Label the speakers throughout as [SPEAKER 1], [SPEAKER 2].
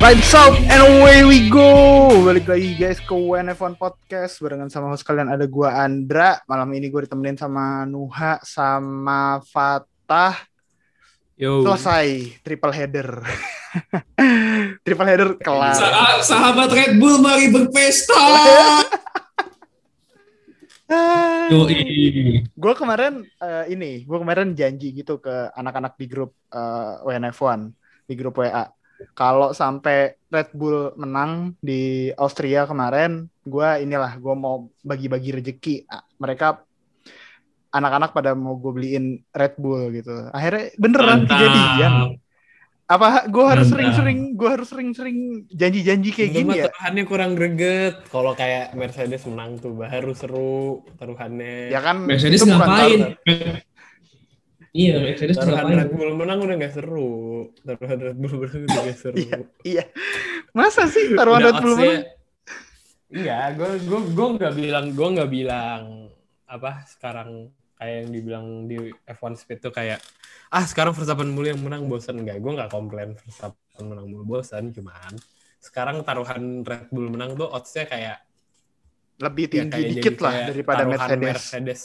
[SPEAKER 1] Lights out and away we go. Balik lagi guys ke WNF1 Podcast barengan sama host kalian ada gua Andra. Malam ini gue ditemenin sama Nuha sama Fatah.
[SPEAKER 2] Yo.
[SPEAKER 1] Selesai triple header. triple header kelar.
[SPEAKER 2] Sa- sahabat Red Bull mari berpesta.
[SPEAKER 1] Gue kemarin eh, ini, gue kemarin janji gitu ke anak-anak di grup eh, WNF1 di grup WA. Kalau sampai Red Bull menang di Austria kemarin, gue inilah gue mau bagi-bagi rezeki. Ah, Mereka anak-anak pada mau gue beliin Red Bull gitu. Akhirnya beneran
[SPEAKER 2] Mantap.
[SPEAKER 1] kejadian. Apa gue harus sering-sering gue harus sering-sering janji-janji kayak gini ya?
[SPEAKER 2] taruhannya kurang greget. Kalau kayak Mercedes menang tuh baru seru taruhannya.
[SPEAKER 1] Ya kan
[SPEAKER 3] Mercedes
[SPEAKER 1] bukan
[SPEAKER 3] ngapain? Iya, Mercedes
[SPEAKER 2] Taruhan
[SPEAKER 3] ngapain?
[SPEAKER 2] Red Bull menang udah gak seru. Taruhan Red Bull menang udah gak seru.
[SPEAKER 1] Iya, iya. Masa sih taruhan Red Bull menang?
[SPEAKER 2] Iya, gue gue gue nggak bilang gue nggak bilang apa sekarang kayak yang dibilang di F1 Speed tuh kayak ah sekarang Verstappen mulu yang menang bosan nggak gue nggak komplain Verstappen menang mulu bosan cuman sekarang taruhan Red Bull menang tuh oddsnya kayak
[SPEAKER 1] lebih
[SPEAKER 2] ya
[SPEAKER 1] tinggi
[SPEAKER 2] kayak
[SPEAKER 1] dikit lah daripada
[SPEAKER 2] taruhan
[SPEAKER 1] Mercedes.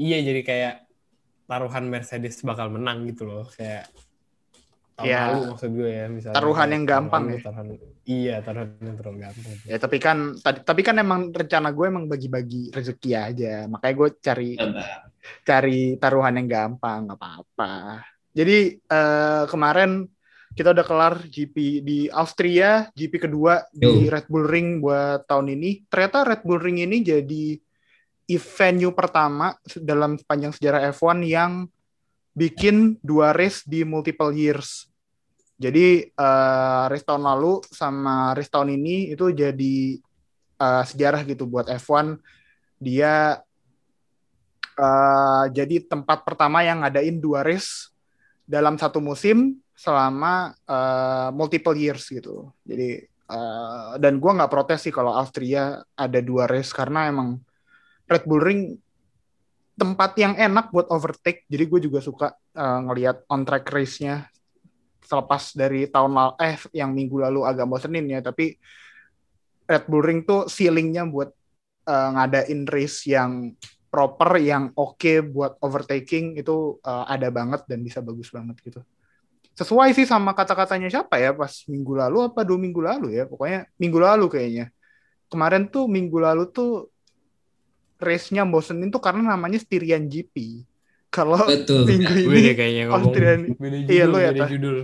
[SPEAKER 2] Iya jadi kayak taruhan Mercedes bakal menang gitu loh kayak tahun
[SPEAKER 1] Ya.
[SPEAKER 2] lalu maksud gue ya misalnya
[SPEAKER 1] Taruhan yang gampang
[SPEAKER 2] lalu
[SPEAKER 1] ya.
[SPEAKER 2] taruhan- iya taruhan yang terlalu gampang
[SPEAKER 1] Ya tapi kan tadi tapi kan emang rencana gue emang bagi-bagi rezeki aja. Makanya gue cari cari taruhan yang gampang nggak apa-apa. Jadi eh, kemarin kita udah kelar GP di Austria, GP kedua di
[SPEAKER 3] Yo.
[SPEAKER 1] Red Bull Ring buat tahun ini. Ternyata Red Bull Ring ini jadi venue pertama dalam sepanjang sejarah F1 yang bikin dua race di multiple years. Jadi eh, race tahun lalu sama race tahun ini itu jadi eh, sejarah gitu buat F1. Dia eh, jadi tempat pertama yang ngadain dua race dalam satu musim selama eh, multiple years gitu. Jadi eh, dan gua nggak protes sih kalau Austria ada dua race karena emang Red Bull Ring tempat yang enak buat overtake. Jadi gue juga suka eh, ngelihat on track race-nya selepas dari tahun lalu eh yang minggu lalu agak bosenin ya, tapi Red Bull Ring tuh ceilingnya buat eh, ngadain race yang proper, yang oke buat overtaking itu eh, ada banget dan bisa bagus banget gitu. Sesuai sih sama kata-katanya siapa ya pas minggu lalu apa dua minggu lalu ya, pokoknya minggu lalu kayaknya. Kemarin tuh minggu lalu tuh race-nya bosenin tuh karena namanya Styrian GP. Kalau
[SPEAKER 3] Betul.
[SPEAKER 1] minggu
[SPEAKER 2] gue
[SPEAKER 1] ini
[SPEAKER 2] deh kayaknya ngomong
[SPEAKER 1] Austrian.
[SPEAKER 2] beda judul,
[SPEAKER 1] Iya, lu ya,
[SPEAKER 2] beda judul.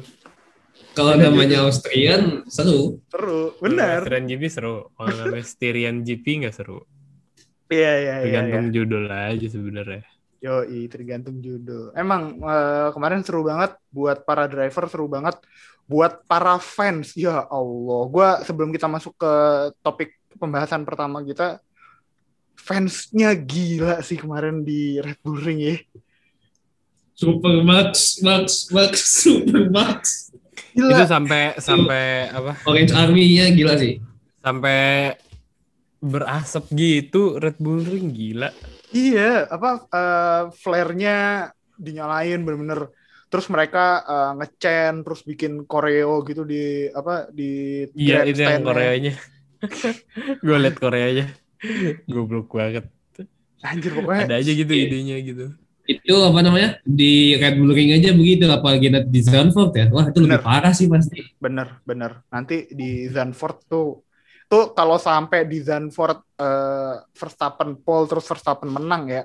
[SPEAKER 3] Kalau namanya Austrian seru.
[SPEAKER 1] seru, benar.
[SPEAKER 2] Austrian GP seru. Kalau namanya Styrian GP nggak seru.
[SPEAKER 1] Iya iya iya.
[SPEAKER 2] Tergantung
[SPEAKER 1] iya.
[SPEAKER 2] judul aja sebenarnya.
[SPEAKER 1] Yoi, tergantung judul. Emang eh, kemarin seru banget buat para driver, seru banget buat para fans. Ya Allah, gua sebelum kita masuk ke topik pembahasan pertama kita, fansnya gila sih kemarin di Red Bull Ring ya.
[SPEAKER 3] Super Max, Max, Max, Super Max.
[SPEAKER 2] Itu
[SPEAKER 1] Gila.
[SPEAKER 2] sampai sampai apa?
[SPEAKER 3] Orange Army-nya gila sih.
[SPEAKER 2] Sampai berasap gitu Red Bull Ring gila.
[SPEAKER 1] Iya, apa eh, flare-nya dinyalain bener-bener. Terus mereka eh, nge-chain, terus bikin koreo gitu di apa di
[SPEAKER 2] Iya itu yang Koreanya. gue liat Koreanya. Goblok banget.
[SPEAKER 1] Anjir pokoknya
[SPEAKER 2] Ada aja gitu
[SPEAKER 3] Iya.
[SPEAKER 2] idenya gitu.
[SPEAKER 3] Itu apa namanya? Di Red Bull Ring aja begitu, apalagi nanti di Zandvoort ya. Wah, itu lebih
[SPEAKER 1] Bener.
[SPEAKER 3] parah sih pasti.
[SPEAKER 1] bener bener. Nanti di Zandvoort tuh tuh kalau sampai di Zandvoort eh, Verstappen pole terus Verstappen menang ya.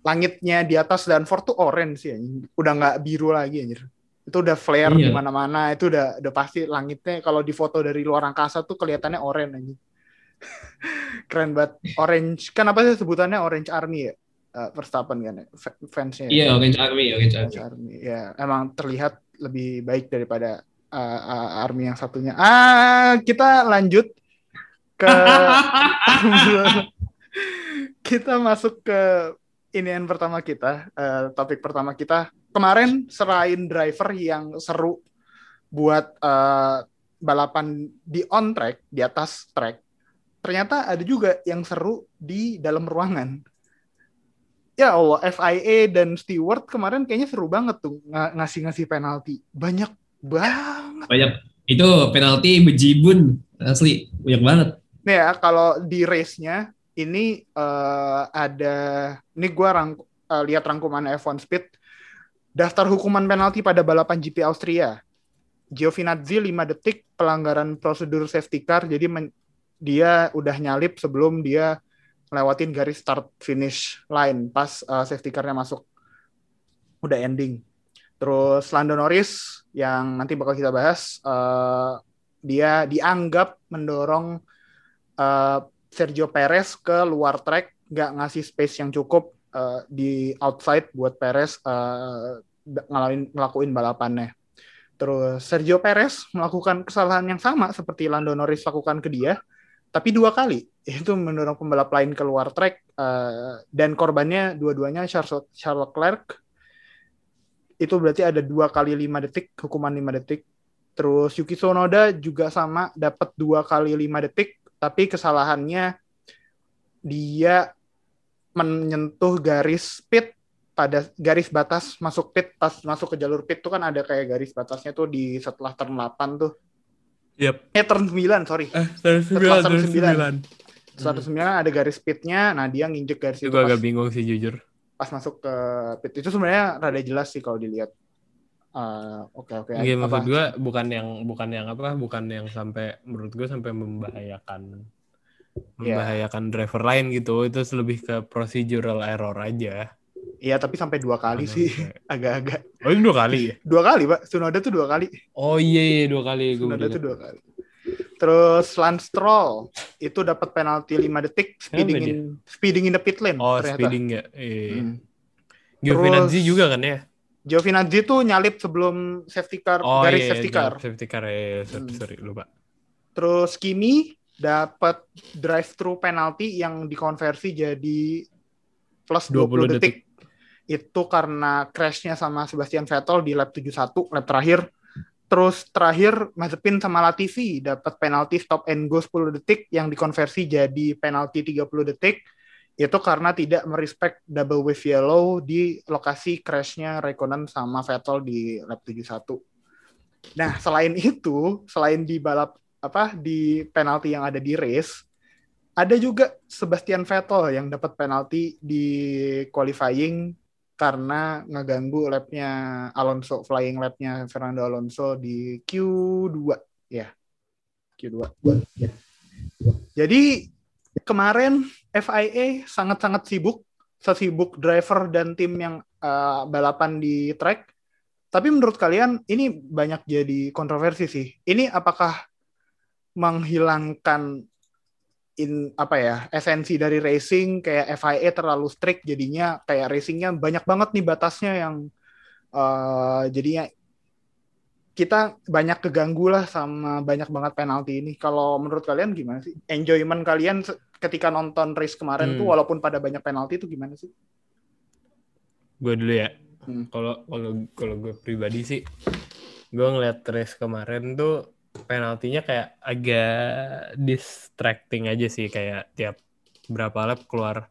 [SPEAKER 1] Langitnya di atas Zandvoort tuh orange ya. Udah nggak biru lagi anjir. Itu udah flare di
[SPEAKER 3] Iya.
[SPEAKER 1] mana-mana. Itu udah udah pasti langitnya kalau di foto dari luar angkasa tuh kelihatannya orange anjir. Keren banget. Orange kan apa sih sebutannya Orange Army ya? Verstappen kan ya, fa- fansnya. ya?
[SPEAKER 3] Iya, Orange Army, Orange Army.
[SPEAKER 1] Orange Army. Ya, emang terlihat lebih baik daripada uh, uh, army yang satunya. Ah, kita lanjut ke kita masuk ke inian pertama kita, eh, topik pertama kita. Kemarin selain driver yang seru buat eh, balapan di on track, di atas track, ternyata ada juga yang seru di dalam ruangan. Ya Allah, FIA dan steward kemarin kayaknya seru banget tuh ng- ngasih-ngasih penalti. Banyak banget.
[SPEAKER 3] Banyak Itu penalti bejibun asli banyak banget.
[SPEAKER 1] Nih ya, kalau di race-nya ini eh, ada ini gua rang, eh, lihat rangkuman F1 Speed daftar hukuman penalti pada balapan GP Austria. Giovinazzi 5 detik pelanggaran prosedur safety car jadi men- dia udah nyalip sebelum dia lewatin garis start finish line pas eh, safety car-nya masuk. Udah ending. Terus Lando Norris yang nanti bakal kita bahas eh, dia dianggap mendorong eh, Sergio Perez ke luar track, nggak ngasih space yang cukup eh, di outside buat Perez eh, ngalamin ngelakuin balapannya. Terus Sergio Perez melakukan kesalahan yang sama seperti Lando Norris lakukan ke dia, tapi dua kali. Itu mendorong pembalap lain keluar track eh, dan korbannya dua-duanya Charles, Charles Leclerc. Itu berarti ada dua kali lima detik hukuman lima detik. Terus Yuki Tsunoda juga sama dapat dua kali lima detik. Tapi kesalahannya dia menyentuh garis pit pada garis batas masuk pit pas masuk ke jalur pit tuh kan ada kayak garis batasnya tuh di setelah turn 8 tuh
[SPEAKER 2] Yep.
[SPEAKER 1] eh turn 9 sorry
[SPEAKER 2] Eh, terus
[SPEAKER 1] Setelah
[SPEAKER 2] sembilan, terus
[SPEAKER 1] 109.
[SPEAKER 2] sembilan.
[SPEAKER 1] Setelah turn 9 ada garis pitnya nah dia nginjek garis
[SPEAKER 2] Itu gue agak bingung sih jujur.
[SPEAKER 1] pas masuk ke pit itu sebenarnya rada jelas sih kalau dilihat Eh, oke oke
[SPEAKER 2] Iya
[SPEAKER 1] Apa?
[SPEAKER 2] maksud gue bukan yang bukan yang apa bukan yang sampai menurut gue sampai membahayakan
[SPEAKER 1] Iya.
[SPEAKER 2] membahayakan driver lain gitu itu lebih ke procedural error aja.
[SPEAKER 1] Iya tapi sampai dua kali sih
[SPEAKER 2] kayak-
[SPEAKER 1] agak-agak
[SPEAKER 2] Oh ini dua kali ya?
[SPEAKER 1] dua kali pak Tsunoda tuh dua kali
[SPEAKER 2] Oh iya iya dua kali gue
[SPEAKER 1] Tsunoda tuh dua kali terus Lance Stroll itu dapat penalti 5 detik speeding in speeding in the pit lane
[SPEAKER 2] Oh
[SPEAKER 1] ternyata.
[SPEAKER 2] speeding ya. Iya.
[SPEAKER 1] Hmm.
[SPEAKER 2] Giovinazzi
[SPEAKER 1] Terus-
[SPEAKER 2] juga kan ya?
[SPEAKER 1] Giovinazzi tuh nyalip sebelum safety car
[SPEAKER 2] Oh
[SPEAKER 1] garis
[SPEAKER 2] iya,
[SPEAKER 1] safety
[SPEAKER 2] iya,
[SPEAKER 1] car
[SPEAKER 2] Safety car ya, sorry,
[SPEAKER 1] Hmm.
[SPEAKER 2] sorry lupa.
[SPEAKER 1] terus Kimi dapat drive thru penalti yang dikonversi jadi plus 20,
[SPEAKER 2] 20
[SPEAKER 1] detik. Itu karena crashnya sama Sebastian Vettel di lap 71, lap terakhir. Terus terakhir Mazepin sama Latifi dapat penalti stop and go 10 detik yang dikonversi jadi penalti 30 detik. Itu karena tidak merespek double wave yellow di lokasi crashnya Raikkonen sama Vettel di lap 71. Nah, selain itu, selain di balap apa di penalti yang ada di race, ada juga Sebastian Vettel yang dapat penalti di qualifying karena ngeganggu lapnya Alonso, flying lapnya Fernando Alonso di Q2 ya. Q2. Ya. Jadi kemarin FIA sangat-sangat sibuk, sesibuk driver dan tim yang eh, balapan di track. Tapi menurut kalian ini banyak jadi kontroversi sih. Ini apakah menghilangkan in apa ya esensi dari racing kayak FIA terlalu strict jadinya kayak racingnya banyak banget nih batasnya yang eh, jadinya kita banyak keganggu lah sama banyak banget penalti ini. Kalau menurut kalian gimana sih? Enjoyment kalian ketika nonton race kemarin
[SPEAKER 2] Hmm.
[SPEAKER 1] tuh walaupun pada banyak penalti itu gimana sih?
[SPEAKER 2] Gue dulu ya.
[SPEAKER 1] Hmm.
[SPEAKER 2] Kalau kalau kalau gue pribadi sih, gue ngeliat race kemarin tuh penaltinya kayak agak distracting aja sih kayak tiap berapa lap keluar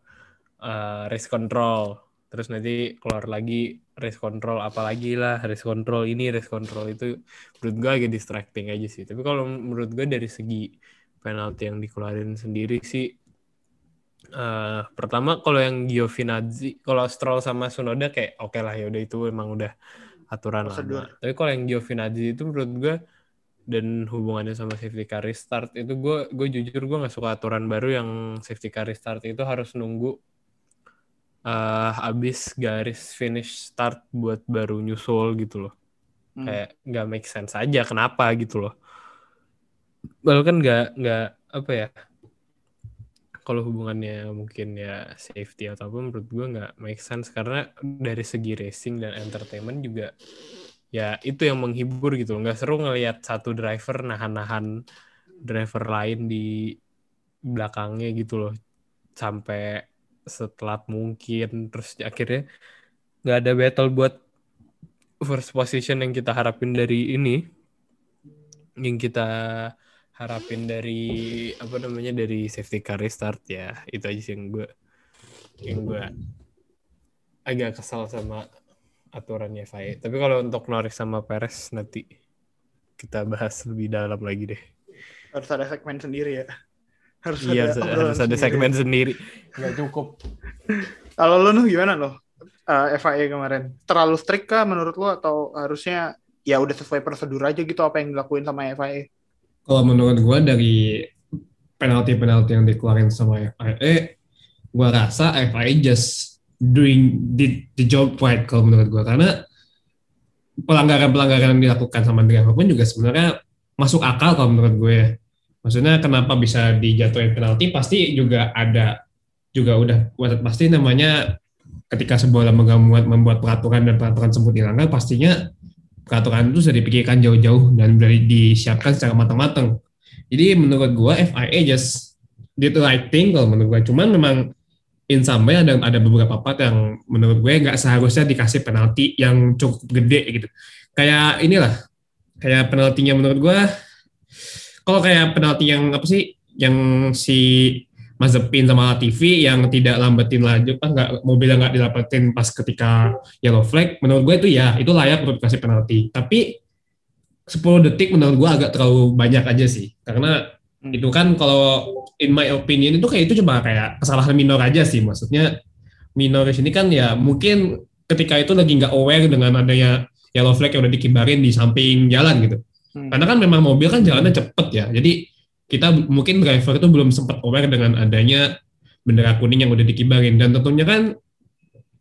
[SPEAKER 2] uh, race control. Terus nanti keluar lagi race control apalagi lah race control ini race control itu. Menurut gue agak distracting aja sih. Tapi kalau menurut gue dari segi penalti yang dikeluarin sendiri sih eh pertama kalau yang Giovinazzi kalau Stroll sama Sunoda kayak oke lah ya udah itu emang udah aturan
[SPEAKER 1] Prosedur.
[SPEAKER 2] lama tapi kalau yang Giovinazzi itu menurut gue dan hubungannya sama safety car restart itu gue gue jujur gue nggak suka aturan baru yang safety car restart itu harus nunggu eh abis garis finish start buat baru nyusul gitu loh
[SPEAKER 1] Hmm.
[SPEAKER 2] kayak nggak make sense aja kenapa gitu loh bahkan nggak nggak apa ya kalau hubungannya mungkin ya safety ataupun menurut gue nggak make sense karena dari segi racing dan entertainment juga ya itu yang menghibur gitu nggak seru ngelihat satu driver nahan-nahan driver lain di belakangnya gitu loh. Sampai setelat mungkin terus akhirnya nggak ada battle buat first position yang kita harapin dari ini. Yang kita harapin dari apa namanya dari safety car restart. Ya itu aja sih yang gue yang gue agak kesal sama aturannya FIA tapi kalau untuk Norris sama Perez nanti kita bahas lebih dalam lagi deh.
[SPEAKER 1] Harus ada segmen sendiri ya. Harus
[SPEAKER 2] Iya,
[SPEAKER 1] ada,
[SPEAKER 2] harus, harus ada
[SPEAKER 1] sendiri.
[SPEAKER 2] segmen sendiri. Nggak cukup.
[SPEAKER 1] Kalau lo nuh gimana lo? Eh, FIA kemarin terlalu strict kah menurut lo atau harusnya ya udah sesuai prosedur aja gitu apa yang dilakuin sama FIA?
[SPEAKER 3] Kalau menurut gua dari penalti-penalti yang dikeluarin sama FIA, gua rasa FIA just doing the, the job right kalau menurut gua karena pelanggaran-pelanggaran yang dilakukan sama driver pun juga sebenarnya masuk akal kalau menurut gue. Maksudnya kenapa bisa dijatuhin penalti pasti juga ada juga udah pasti namanya ketika sebuah lembaga membuat, membuat peraturan dan peraturan tersebut dilanggar pastinya peraturan itu sudah dipikirkan jauh-jauh dan sudah disiapkan secara matang-matang. Jadi menurut gua FIA just did the right thing kalau menurut gua. Cuman memang in some way ada ada beberapa part yang menurut gue nggak seharusnya dikasih penalti yang cukup gede gitu. Kayak inilah kayak penaltinya menurut gua kalau kayak penalti yang apa sih yang si Mazepin sama Latifi yang tidak lambatin laju kan nggak mobilnya nggak dilapatin pas ketika yellow flag menurut gue itu ya itu layak untuk kasih penalti tapi 10 detik menurut gue agak terlalu banyak aja sih karena
[SPEAKER 1] Hmm.
[SPEAKER 3] itu kan kalau in my opinion itu kayak itu cuma kayak kesalahan minor aja sih. Maksudnya minor di sini kan ya mungkin ketika itu lagi nggak aware dengan adanya yellow flag yang udah dikibarin di samping jalan gitu.
[SPEAKER 1] Hmm.
[SPEAKER 3] karena kan memang mobil kan jalannya cepet ya. Jadi kita mungkin driver itu belum sempat aware dengan adanya bendera kuning yang udah dikibarin. Dan tentunya kan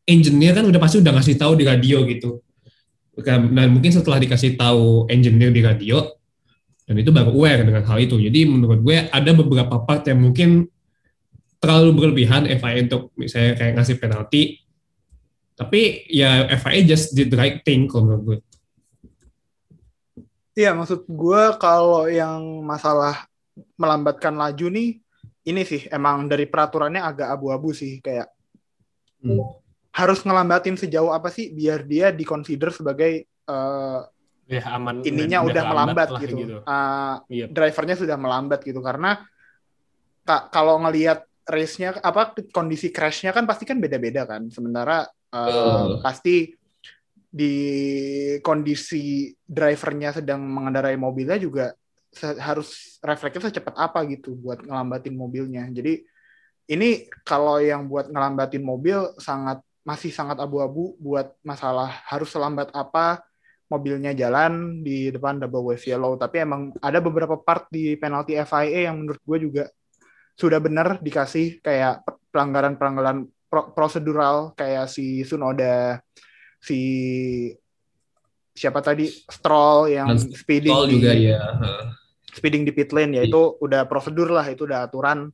[SPEAKER 3] engineer kan udah pasti udah ngasih tahu di radio gitu. Dan mungkin setelah dikasih tahu engineer di radio dan itu baru aware dengan hal itu. Jadi menurut gue ada beberapa part yang mungkin terlalu berlebihan FIA untuk misalnya kayak ngasih penalti. Tapi ya FIA just did the right thing kalau menurut gue.
[SPEAKER 1] Iya, maksud gue kalau yang masalah melambatkan laju nih, ini sih emang dari peraturannya agak abu-abu sih, kayak
[SPEAKER 3] Hmm.
[SPEAKER 1] harus ngelambatin sejauh apa sih biar dia dikonsider sebagai eh,
[SPEAKER 2] Ya aman.
[SPEAKER 1] ininya udah, melambat
[SPEAKER 2] lah
[SPEAKER 1] gitu,
[SPEAKER 2] gitu.
[SPEAKER 1] Eh,
[SPEAKER 2] Iya.
[SPEAKER 1] drivernya sudah melambat gitu karena ka- kalau ngelihat race-nya apa kondisi crash-nya kan pasti kan beda-beda kan, sementara eh,
[SPEAKER 3] Betul.
[SPEAKER 1] pasti di kondisi drivernya sedang mengendarai mobilnya juga harus refleksnya secepat apa gitu buat ngelambatin mobilnya. Jadi ini kalau yang buat ngelambatin mobil sangat masih sangat abu-abu buat masalah harus selambat apa mobilnya jalan di depan double wave yellow. Tapi emang ada beberapa part di penalti FIA yang menurut gue juga sudah benar dikasih kayak pelanggaran-pelanggaran pro- prosedural kayak si Sunoda si siapa tadi Stroll yang
[SPEAKER 3] Dan
[SPEAKER 1] speeding di
[SPEAKER 3] juga ya
[SPEAKER 1] speeding di pit lane ya itu udah prosedur lah itu udah aturan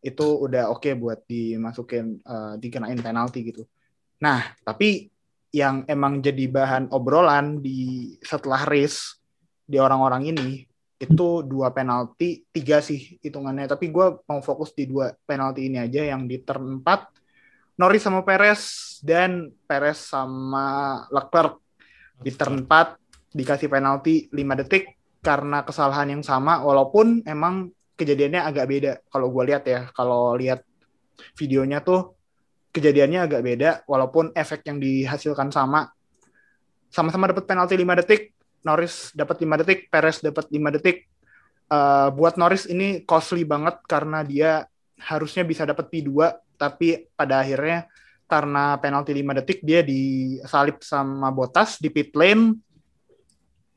[SPEAKER 1] itu udah oke buat dimasukin eh, dikenain penalti gitu. Nah tapi yang emang jadi bahan obrolan di setelah race di orang-orang ini itu dua penalti tiga sih hitungannya. Tapi gue mau fokus di dua penalti ini aja yang di turn 4 Norris sama Perez dan Perez sama Leclerc. Di turn 4 dikasih penalti 5 detik karena kesalahan yang sama walaupun emang kejadiannya agak beda. Kalau gue lihat ya kalau lihat videonya tuh kejadiannya agak beda walaupun efek yang dihasilkan sama. Sama-sama dapat penalti 5 detik Norris dapat 5 detik Perez dapat 5 detik. Eh, buat Norris ini costly banget karena dia harusnya bisa dapat P2 tapi pada akhirnya karena penalti 5 detik dia disalip sama Bottas di pit lane.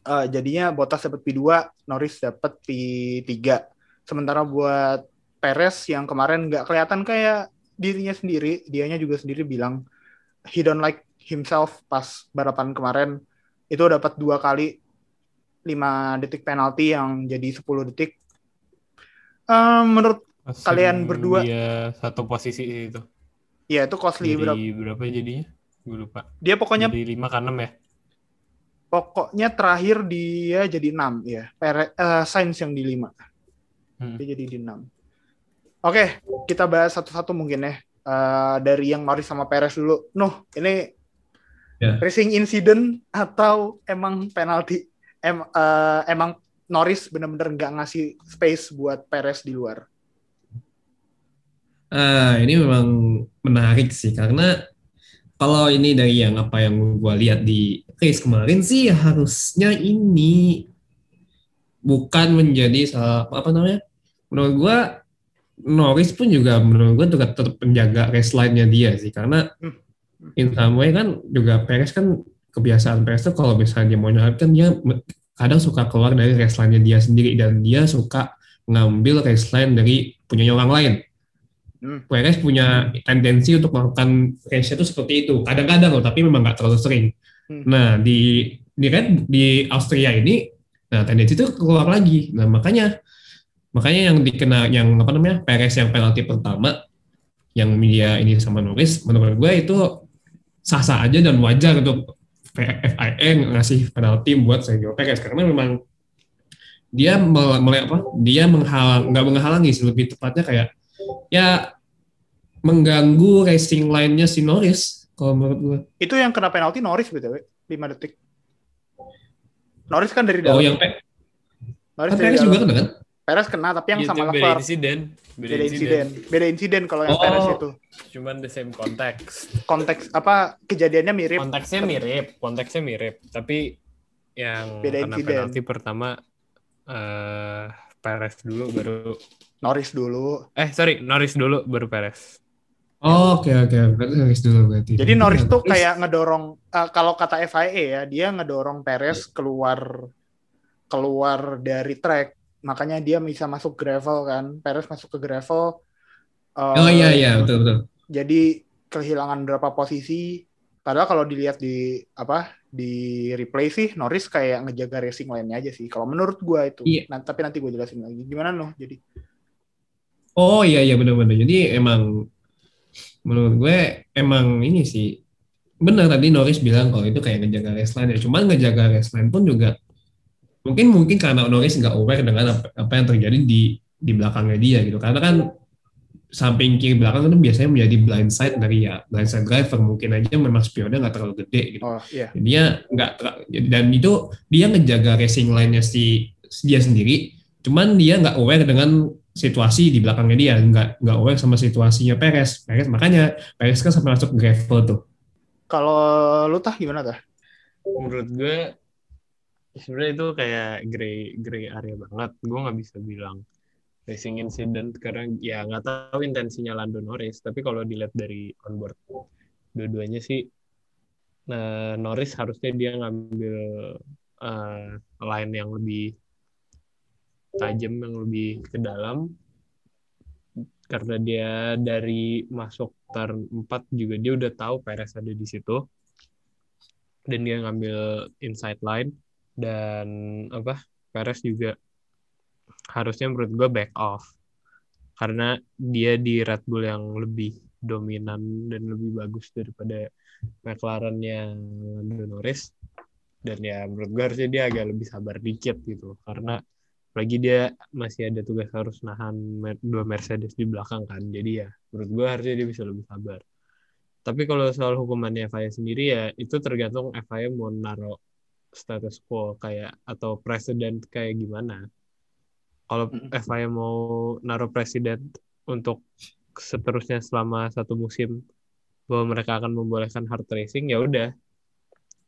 [SPEAKER 1] Eh, jadinya Bottas dapat P2 Norris dapat P3 sementara buat Perez yang kemarin nggak kelihatan kayak dirinya sendiri dianya juga sendiri bilang he don't like himself pas balapan kemarin itu dapat dua kali 5 detik penalti yang jadi 10 detik Eh, menurut
[SPEAKER 2] Pas
[SPEAKER 1] Kalian berdua-
[SPEAKER 2] Dia satu posisi itu.
[SPEAKER 1] ya itu costly
[SPEAKER 2] Jadi
[SPEAKER 1] berapa
[SPEAKER 2] berapa jadinya? Gue lupa.
[SPEAKER 1] dia pokoknya
[SPEAKER 2] Jadi 5 ke 6 ya?
[SPEAKER 1] pokoknya terakhir dia jadi 6 ya Pere, eh, Sainz yang di 5
[SPEAKER 2] Hmm.
[SPEAKER 1] dia jadi di 6 oke kita bahas satu-satu mungkin ya. Eh, dari yang Norris sama Perez dulu. Nuh ini
[SPEAKER 3] Ya.
[SPEAKER 1] racing incident atau emang penalti? Em, eh, emang Norris bener-bener nggak ngasih space buat Perez di luar?
[SPEAKER 3] Ah, ini memang menarik sih karena kalau ini dari yang apa yang gua lihat di race kemarin sih harusnya ini bukan menjadi salah apa namanya? Menurut gua Norris pun juga menurut gua juga tetap menjaga race line-nya dia sih karena
[SPEAKER 1] Hmm.
[SPEAKER 3] in some way kan juga Perez kan kebiasaan Perez tuh kalau misalnya dia mau nyalip kan dia kadang suka keluar dari race line-nya dia sendiri dan dia suka ngambil race line dari punya orang lain.
[SPEAKER 1] Hmm.
[SPEAKER 3] Perez punya tendensi untuk melakukan race itu seperti itu. Kadang-kadang loh, tapi memang nggak terlalu sering.
[SPEAKER 1] Hmm.
[SPEAKER 3] Nah di di Red di Austria ini, nah tendensi itu keluar lagi. Nah makanya makanya yang dikena yang apa namanya Perez yang penalti pertama yang dia ini sama Norris, menurut gue itu sah-sah aja dan wajar untuk FIA ngasih penalti buat Sergio Perez karena memang dia mele- apa dia menghalang nggak menghalangi sih lebih tepatnya kayak ya mengganggu racing line-nya si Norris kalau menurut gue.
[SPEAKER 1] Itu yang kena penalti Norris btw 5 detik. Norris kan dari
[SPEAKER 3] Oh
[SPEAKER 1] dalam.
[SPEAKER 3] yang Pe-
[SPEAKER 1] Norris
[SPEAKER 3] kan
[SPEAKER 1] dari
[SPEAKER 3] Perez
[SPEAKER 1] dalam.
[SPEAKER 3] juga kena kan?
[SPEAKER 1] Perez kena tapi yang
[SPEAKER 2] Itu
[SPEAKER 1] sama
[SPEAKER 2] beda
[SPEAKER 1] Leclerc
[SPEAKER 2] insiden.
[SPEAKER 1] beda insiden. Beda insiden kalau yang
[SPEAKER 3] Oh.
[SPEAKER 1] Perez itu.
[SPEAKER 2] Cuman the same konteks.
[SPEAKER 1] Konteks apa kejadiannya mirip.
[SPEAKER 2] Konteksnya mirip, konteksnya mirip, tapi yang
[SPEAKER 1] Beda
[SPEAKER 2] kena
[SPEAKER 1] insiden.
[SPEAKER 2] penalti pertama eh Perez dulu baru
[SPEAKER 1] Norris dulu.
[SPEAKER 2] eh sorry Norris dulu baru Perez.
[SPEAKER 3] Oh, oke oke berarti Norris dulu berarti.
[SPEAKER 1] Jadi Norris tuh kayak ngedorong eh, kalau kata FIA ya, dia ngedorong Perez keluar keluar dari track. Makanya dia bisa masuk gravel kan. Perez masuk ke gravel. eh,
[SPEAKER 3] Oh iya iya betul betul.
[SPEAKER 1] Jadi kehilangan berapa posisi. Padahal kalau dilihat di apa di replay sih Norris kayak ngejaga racing lainnya aja sih. Kalau menurut gua itu.
[SPEAKER 3] Iya.
[SPEAKER 1] Nah, tapi nanti gue jelasin lagi. Gimana noh? Jadi
[SPEAKER 3] Oh iya iya benar-benar. Jadi emang menurut gue emang ini sih benar tadi Norris bilang kalau itu kayak ngejaga race line ya. Cuman ngejaga race line pun juga mungkin mungkin karena Norris nggak aware dengan apa, apa yang terjadi di di belakangnya dia gitu. Karena kan samping kiri belakang itu biasanya menjadi blind side dari ya blind side driver mungkin aja memang spionnya nggak terlalu gede gitu.
[SPEAKER 1] oh iya.
[SPEAKER 3] dia nggak dan itu dia ngejaga racing line-nya si dia sendiri cuman dia nggak aware dengan situasi di belakangnya dia nggak nggak aware sama situasinya Perez Perez makanya Perez kan sampai masuk gravel tuh
[SPEAKER 1] Kalau lu tah gimana tah?
[SPEAKER 2] Menurut gue sebenarnya itu kayak gray gray area banget. Gue nggak bisa bilang racing incident karena ya nggak tahu intensinya Lando Norris. Tapi kalau dilihat dari onboard dua-duanya sih nah, Norris harusnya dia ngambil eh, line yang lebih tajam yang lebih ke dalam karena dia dari masuk turn 4 juga dia udah tahu Perez ada di situ dan dia ngambil inside line dan apa Perez juga harusnya menurut gue back off. Karena dia di Red Bull yang lebih dominan dan lebih bagus daripada McLaren-nya Lando Norris. Dan ya menurut gue harusnya dia agak lebih sabar dikit gitu. Karena lagi dia masih ada tugas harus nahan dua Mercedes di belakang kan. Jadi ya menurut gue harusnya dia bisa lebih sabar. Tapi kalau soal hukumannya FIA sendiri ya itu tergantung FIA mau naruh status quo kayak atau presiden kayak gimana kalau
[SPEAKER 1] Mm.
[SPEAKER 2] FIA mau naruh presiden untuk seterusnya selama satu musim bahwa mereka akan membolehkan hard racing ya udah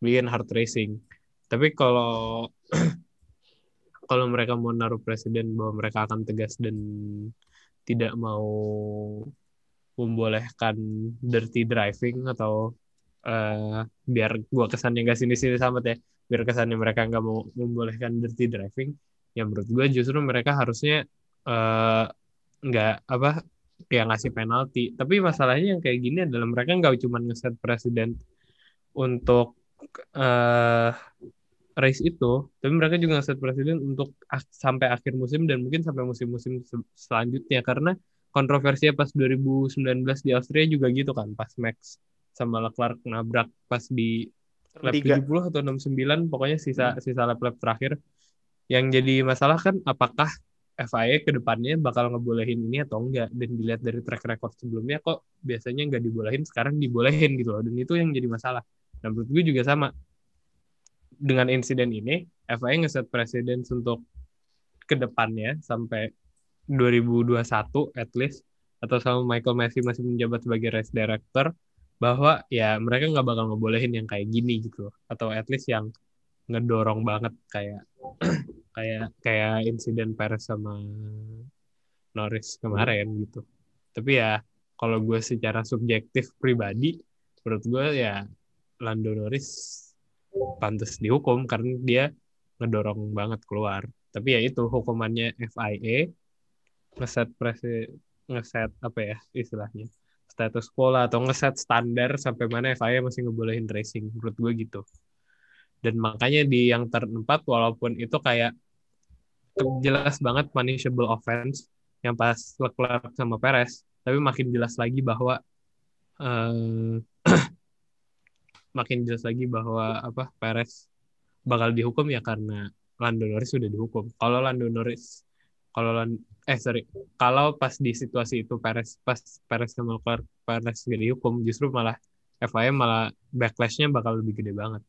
[SPEAKER 2] bikin hard racing tapi kalau kalau mereka mau naruh presiden bahwa mereka akan tegas dan tidak mau membolehkan dirty driving atau eh, biar gua kesannya nggak sini-sini sama ya biar kesannya mereka nggak mau membolehkan dirty driving ya menurut gua justru mereka harusnya eh, nggak apa kayak ngasih penalti. Tapi masalahnya yang kayak gini adalah mereka nggak cuma ngeset presiden untuk eh race itu, tapi mereka juga ngeset presiden untuk ak- sampai akhir musim dan mungkin sampai musim-musim se- selanjutnya. Karena kontroversinya pas 2019 di Austria juga gitu kan, pas Max sama Leclerc nabrak pas di lap
[SPEAKER 1] Tiga.
[SPEAKER 2] 70 atau 69 pokoknya sisa sisa lap-lap terakhir. Yang jadi masalah kan apakah FIA ke depannya bakal ngebolehin ini atau enggak dan dilihat dari track record sebelumnya kok biasanya nggak dibolehin sekarang dibolehin gitu loh dan itu yang jadi masalah. Nah menurut gue juga sama dengan insiden ini FIA ngeset presiden untuk ke depannya sampai 2021 at least atau sama Michael Messi masih menjabat sebagai race director bahwa ya mereka nggak bakal ngebolehin yang kayak gini gitu atau at least yang ngedorong banget kayak kayak kayak insiden Perez sama Norris kemarin gitu. Tapi ya kalau gue secara subjektif pribadi, menurut gue ya Lando Norris pantas dihukum karena dia ngedorong banget keluar. Tapi ya itu hukumannya FIA ngeset presi ngeset apa ya istilahnya status quo lah, atau ngeset standar sampai mana FIA masih ngebolehin racing menurut gue gitu. Dan makanya di yang terempat walaupun itu kayak jelas banget punishable offense yang pas Leclerc sama Perez, tapi makin jelas lagi bahwa uh, makin jelas lagi bahwa apa Perez bakal dihukum ya karena Lando Norris sudah dihukum. Kalau Lando Norris kalau eh sorry kalau pas di situasi itu Perez pas Perez sama Leclerc Perez gak dihukum justru malah FIA malah backlashnya bakal lebih gede banget.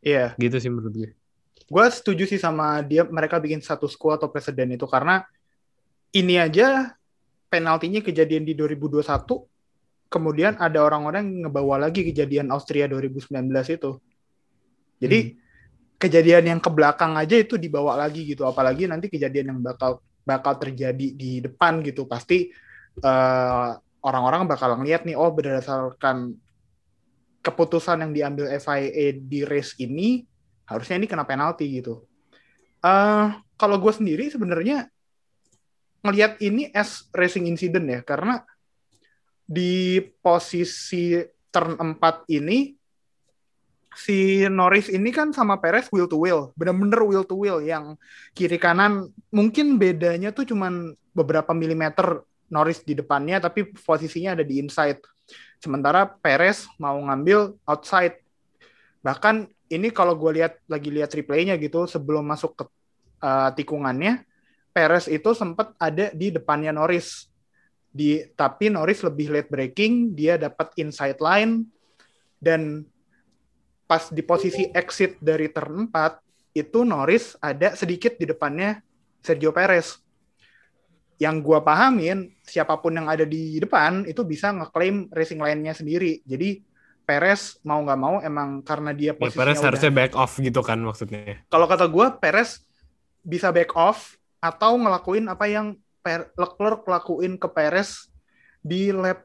[SPEAKER 1] Iya. Yeah.
[SPEAKER 2] Gitu sih menurut gue.
[SPEAKER 1] Gue setuju sih sama dia mereka bikin satu quo atau presiden itu karena ini aja penaltinya kejadian di 2021 kemudian ada orang-orang yang ngebawa lagi kejadian Austria 2019 itu jadi hmm. Kejadian yang ke belakang aja itu dibawa lagi gitu. Apalagi nanti kejadian yang bakal bakal terjadi di depan gitu. Pasti eh, orang-orang bakal ngeliat nih oh berdasarkan keputusan yang diambil FIA di race ini harusnya ini kena penalti gitu. Uh, kalau gue sendiri sebenarnya ngelihat ini as racing incident ya. Karena di posisi turn 4 ini si Norris ini kan sama Perez wheel to wheel, bener-bener wheel to wheel yang kiri kanan mungkin bedanya tuh cuman beberapa milimeter Norris di depannya tapi posisinya ada di inside. Sementara Perez mau ngambil outside. Bahkan ini kalau gue lihat lagi lihat replaynya gitu sebelum masuk ke uh, tikungannya Perez itu sempat ada di depannya Norris. Di tapi Norris lebih late braking, dia dapat inside line dan pas di posisi exit dari turn 4 itu Norris ada sedikit di depannya Sergio Perez. Yang gua pahamin siapa pun yang ada di depan itu bisa ngeklaim racing line-nya sendiri. Jadi Perez mau nggak mau emang karena dia ya, posisinya
[SPEAKER 2] ya, Perez udah, harusnya back off gitu kan maksudnya.
[SPEAKER 1] Kalau kata gue Perez bisa back off atau ngelakuin apa yang per, Leclerc lakuin ke Perez di lap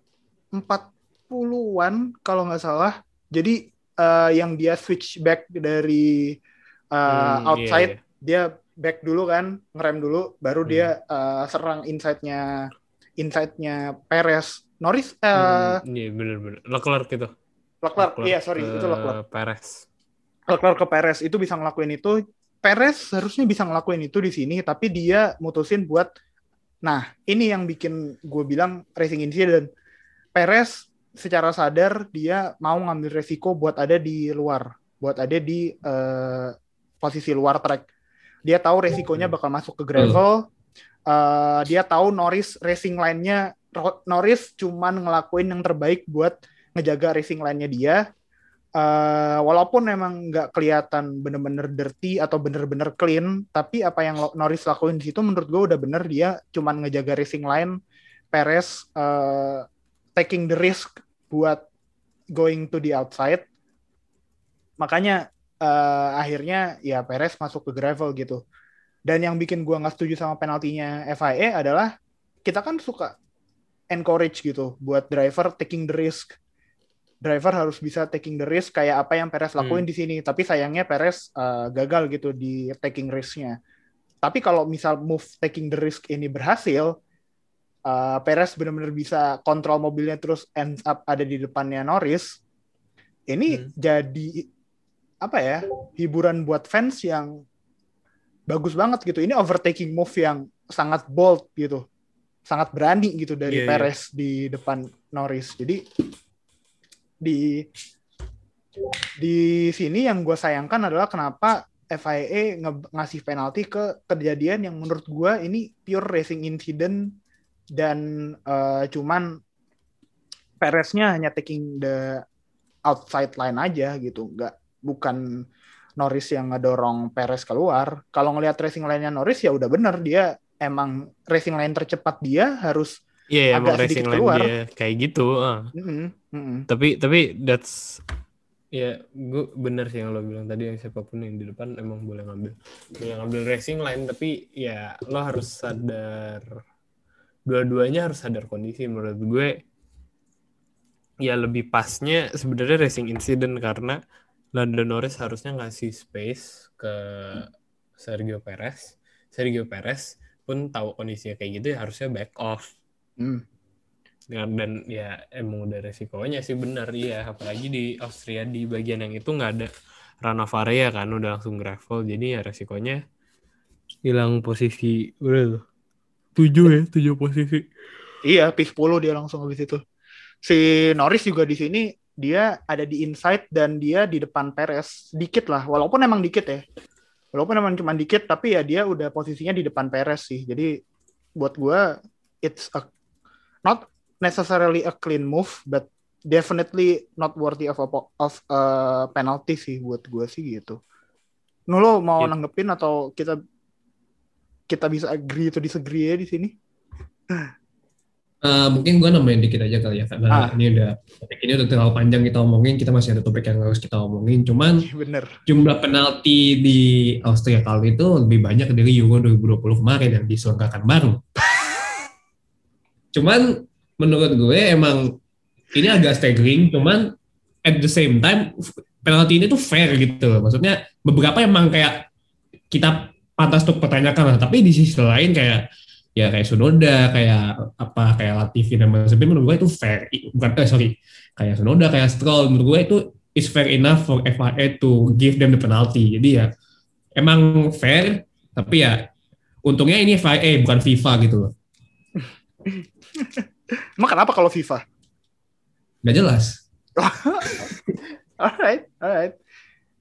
[SPEAKER 1] 40-an kalau nggak salah. Jadi uh, yang dia switch back dari uh, hmm, outside, yeah, yeah. dia back dulu kan, ngerem dulu, baru hmm. dia uh, serang inside-nya inside-nya Perez. Norris uh,
[SPEAKER 2] hmm, iya bener-bener Leclerc gitu.
[SPEAKER 1] Leclerc, Leclerc iya sorry itu Leclerc.
[SPEAKER 2] Perez.
[SPEAKER 1] Leclerc ke Perez itu bisa ngelakuin itu Perez harusnya bisa ngelakuin itu di sini, tapi dia mutusin buat, nah ini yang bikin gue bilang racing incident. Perez secara sadar dia mau ngambil resiko buat ada di luar, buat ada di uh, posisi luar track. Dia tahu resikonya bakal masuk ke gravel. Uh, dia tahu Norris racing line-nya Norris cuman ngelakuin yang terbaik buat ngejaga racing line-nya dia uh, walaupun emang nggak kelihatan bener-bener dirty atau bener-bener clean, tapi apa yang Norris lakuin di situ menurut gue udah bener dia cuman ngejaga racing line, Perez uh, taking the risk buat going to the outside, makanya uh, akhirnya ya Perez masuk ke gravel gitu. Dan yang bikin gue nggak setuju sama penaltinya FIA adalah kita kan suka encourage gitu buat driver taking the risk driver harus bisa taking the risk kayak apa yang Perez lakuin hmm. di sini. Tapi sayangnya Perez uh, gagal gitu di taking risknya. Tapi kalau misal move taking the risk ini berhasil, uh, Perez benar-benar bisa kontrol mobilnya terus end up ada di depannya Norris. Ini hmm. jadi apa ya hiburan buat fans yang bagus banget gitu. Ini overtaking move yang sangat bold gitu, sangat berani gitu dari yeah, iya. Perez yeah. di depan Norris. Jadi di di sini yang gue sayangkan adalah kenapa FIA ngasih penalti ke kejadian yang menurut gue ini pure racing incident dan uh, cuman Pereznya hanya taking the outside line aja gitu, nggak bukan Norris yang ngedorong Perez keluar. Kalau ngelihat racing line-nya Norris ya udah bener dia emang racing line tercepat dia harus
[SPEAKER 2] Iya, yeah, agak sedikit keluar. Dia kayak gitu. Uh. Mm -hmm. Mm -hmm. Tapi tapi that's ya gue bener sih yang lo bilang tadi yang siapa pun yang di depan emang boleh ngambil boleh ngambil racing line tapi ya lo harus sadar dua-duanya harus sadar kondisi menurut gue. Ya lebih pasnya sebenarnya racing incident karena Lando Norris harusnya ngasih space ke Sergio Perez. Sergio Perez pun tahu kondisinya kayak gitu ya harusnya back off.
[SPEAKER 1] Hmm.
[SPEAKER 2] dan, dan ya emang udah resikonya sih benar iya apalagi di Austria di bagian yang itu nggak ada run of area kan udah langsung gravel. Jadi ya resikonya hilang posisi udah tuh tujuh ya tujuh posisi
[SPEAKER 1] Iya, P10 dia langsung habis itu. Si Norris juga di sini dia ada di inside dan dia di depan Perez dikit lah, walaupun emang dikit ya. Walaupun emang cuma dikit, tapi ya dia udah posisinya di depan Perez sih. Jadi buat gua it's a not necessarily a clean move, but definitely not worthy of a, of a penalty sih buat gua sih gitu. Nuh lo mau
[SPEAKER 2] Yep.
[SPEAKER 1] nanggepin atau kita kita bisa agree atau disagree ya di sini?
[SPEAKER 3] Eh, mungkin gue nambahin dikit aja kali ya
[SPEAKER 1] Ah.
[SPEAKER 3] karena ini udah topik ini udah terlalu panjang kita omongin kita masih ada topik yang harus kita omongin cuman
[SPEAKER 1] Bener.
[SPEAKER 3] jumlah penalti di Austria kali itu lebih banyak dari Euro 2020 kemarin yang diselenggarakan bareng cuman menurut gue emang ini agak staggering cuman at the same time penalti ini tuh fair gitu loh. maksudnya beberapa emang kayak kita pantas untuk pertanyakan lah. Tapi di sisi lain kayak ya kayak Sunoda kayak apa kayak Latifi dan Mazepin menurut gue itu fair. Bukan eh sorry. Kayak Sunoda kayak Stroll menurut gue itu is fair enough for FIA to give them the penalty. Jadi ya emang fair tapi ya untungnya ini FIA bukan FIFA gitu loh.
[SPEAKER 1] Emang kenapa kalau FIFA?
[SPEAKER 3] nggak jelas.
[SPEAKER 1] Alright, alright.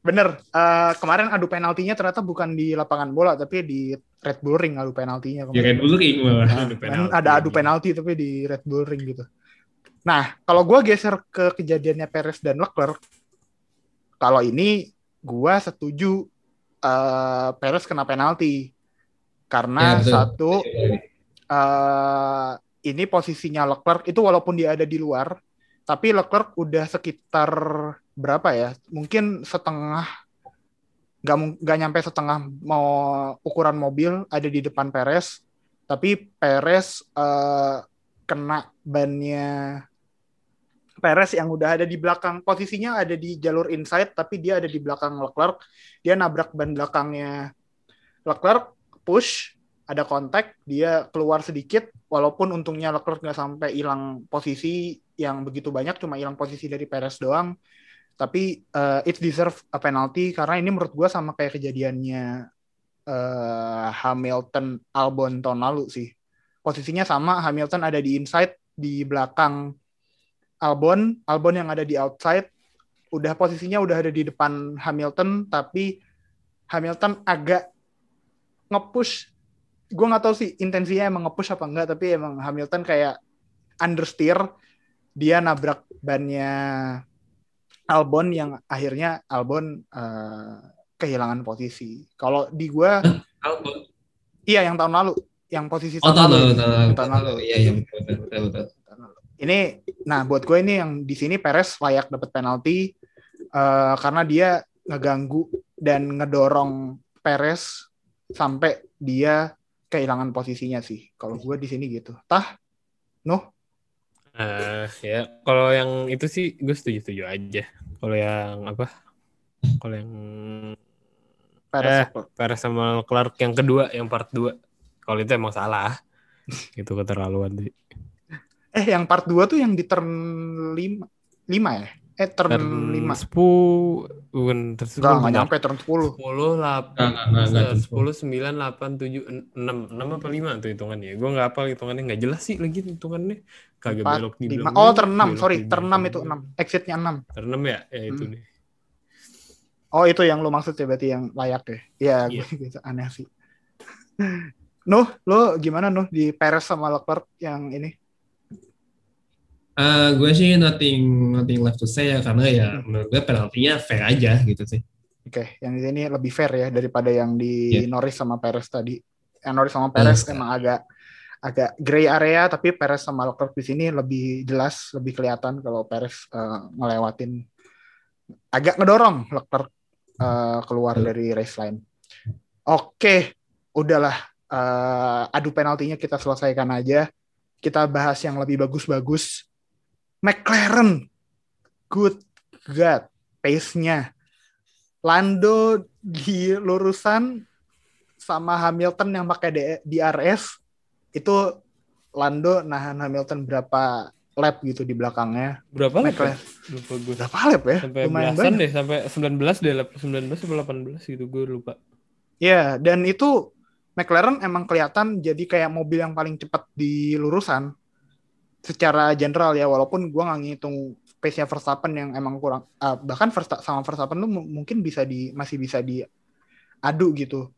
[SPEAKER 1] Bener. eh, kemarin adu penaltinya ternyata bukan di lapangan bola, tapi di Red Bull Ring adu penaltinya.
[SPEAKER 3] ya Red Bull Ring malah.
[SPEAKER 1] Nah,
[SPEAKER 2] Adu penalti.
[SPEAKER 1] ada adu penalti tapi di Red Bull Ring gitu. Nah, kalau gue geser ke kejadiannya Perez dan Leclerc, kalau ini gue setuju eh Perez kena penalti karena
[SPEAKER 3] Ya, betul.
[SPEAKER 1] satu eh ini posisinya Leclerc itu walaupun dia ada di luar, tapi Leclerc udah sekitar berapa ya? Mungkin setengah nggak nggak nyampe setengah mau ukuran mobil ada di depan Perez, tapi Perez eh, kena bannya Perez yang udah ada di belakang. Posisinya ada di jalur inside tapi dia ada di belakang Leclerc. Dia nabrak ban belakangnya Leclerc push ada kontak dia keluar sedikit. Walaupun untungnya Leclerc nggak sampai hilang posisi yang begitu banyak cuma hilang posisi dari Perez doang tapi eh, it deserve a penalty karena ini menurut gue sama kayak kejadiannya eh, Hamilton Albon tahun lalu sih. Posisinya sama Hamilton ada di inside di belakang Albon Albon yang ada di outside. Udah posisinya udah ada di depan Hamilton tapi Hamilton agak nge-push. Gue nggak tahu sih intensinya emang nge-push apa enggak tapi emang Hamilton kayak understeer. Dia nabrak bannya Albon yang akhirnya Albon eh, kehilangan posisi. Kalau di gue
[SPEAKER 3] Albon.
[SPEAKER 1] iya yang tahun lalu. Yang posisi
[SPEAKER 3] Oh, tahun lalu, tahun lalu,
[SPEAKER 1] tahun lalu.
[SPEAKER 3] Iya, iya, betul, betul, betul, betul.
[SPEAKER 1] ini nah buat gue ini yang di sini Perez layak dapat penalti eh, karena dia ngeganggu dan ngedorong Perez sampai dia kehilangan posisinya sih. Kalau gue di sini gitu. Tah? Nuh
[SPEAKER 2] Eh, ya kalau yang itu sih gue setuju setuju aja. Kalau yang apa? Kalau yang
[SPEAKER 1] Perez
[SPEAKER 2] Eh. Perez sama Clark yang kedua yang part 2 kalau itu emang salah. Itu keterlaluan sih.
[SPEAKER 1] Eh yang part 2 tuh yang di turn 5 5 ya eh turn,
[SPEAKER 2] turn
[SPEAKER 1] 5
[SPEAKER 2] 10 bukan turn 10
[SPEAKER 1] enggak nyampe turn 10
[SPEAKER 2] 10 8
[SPEAKER 3] Enggak, enggak, enggak, enggak, turn
[SPEAKER 2] 10 9 8 7 6 6 apa 5 tuh hitungannya? Gue nggak hafal hitungannya. Nggak jelas sih lagi hitungannya. Kagak
[SPEAKER 1] 4,
[SPEAKER 2] belok di
[SPEAKER 1] 5
[SPEAKER 2] belakang
[SPEAKER 1] oh turn 6
[SPEAKER 2] belok
[SPEAKER 1] sorry turn 6
[SPEAKER 2] belakang.
[SPEAKER 1] itu 6 exitnya 6
[SPEAKER 2] turn 6 ya? Ya itu
[SPEAKER 1] Hmm.
[SPEAKER 2] nih
[SPEAKER 1] Oh itu yang lu maksud ya berarti yang layak ya? Iya, gue gitu aneh sih. Nuh, lu gimana Nuh? Di Perez sama Leclerc yang ini?
[SPEAKER 3] Eh, gue sih nothing nothing left to say ya karena ya
[SPEAKER 1] Hmm.
[SPEAKER 3] menurut gue penaltinya fair aja gitu sih.
[SPEAKER 1] Oke, yang di sini lebih fair ya daripada yang di
[SPEAKER 3] Iya.
[SPEAKER 1] Norris sama Perez tadi. Yang Norris sama Perez
[SPEAKER 3] sekali.
[SPEAKER 1] emang agak agak gray area, tapi Perez sama Leclerc di sini lebih jelas, lebih kelihatan kalau Perez eh, ngelewatin agak ngedorong Leclerc uh, keluar dari race line. Oke, udahlah uh, adu penaltinya kita selesaikan aja. Kita bahas yang lebih bagus-bagus. McLaren, good God, pace-nya. Lando di lurusan sama Hamilton yang pakai DRS itu Lando nahan Hamilton berapa lap gitu di belakangnya.
[SPEAKER 2] Berapa lap? Ya? Lupa gue.
[SPEAKER 1] berapa lap ya?
[SPEAKER 2] Sampai
[SPEAKER 1] Lumayan
[SPEAKER 2] belasan
[SPEAKER 1] banyak.
[SPEAKER 2] deh, sampai 19 deh, lap 19 atau 18 gitu gue lupa.
[SPEAKER 1] Ya, dan itu McLaren emang kelihatan jadi kayak mobil yang paling cepat di lurusan secara general ya, walaupun gua nggak ngitung pace-nya Verstappen yang emang kurang, ah, bahkan Versta- sama Verstappen mu- mungkin bisa di masih bisa diadu gitu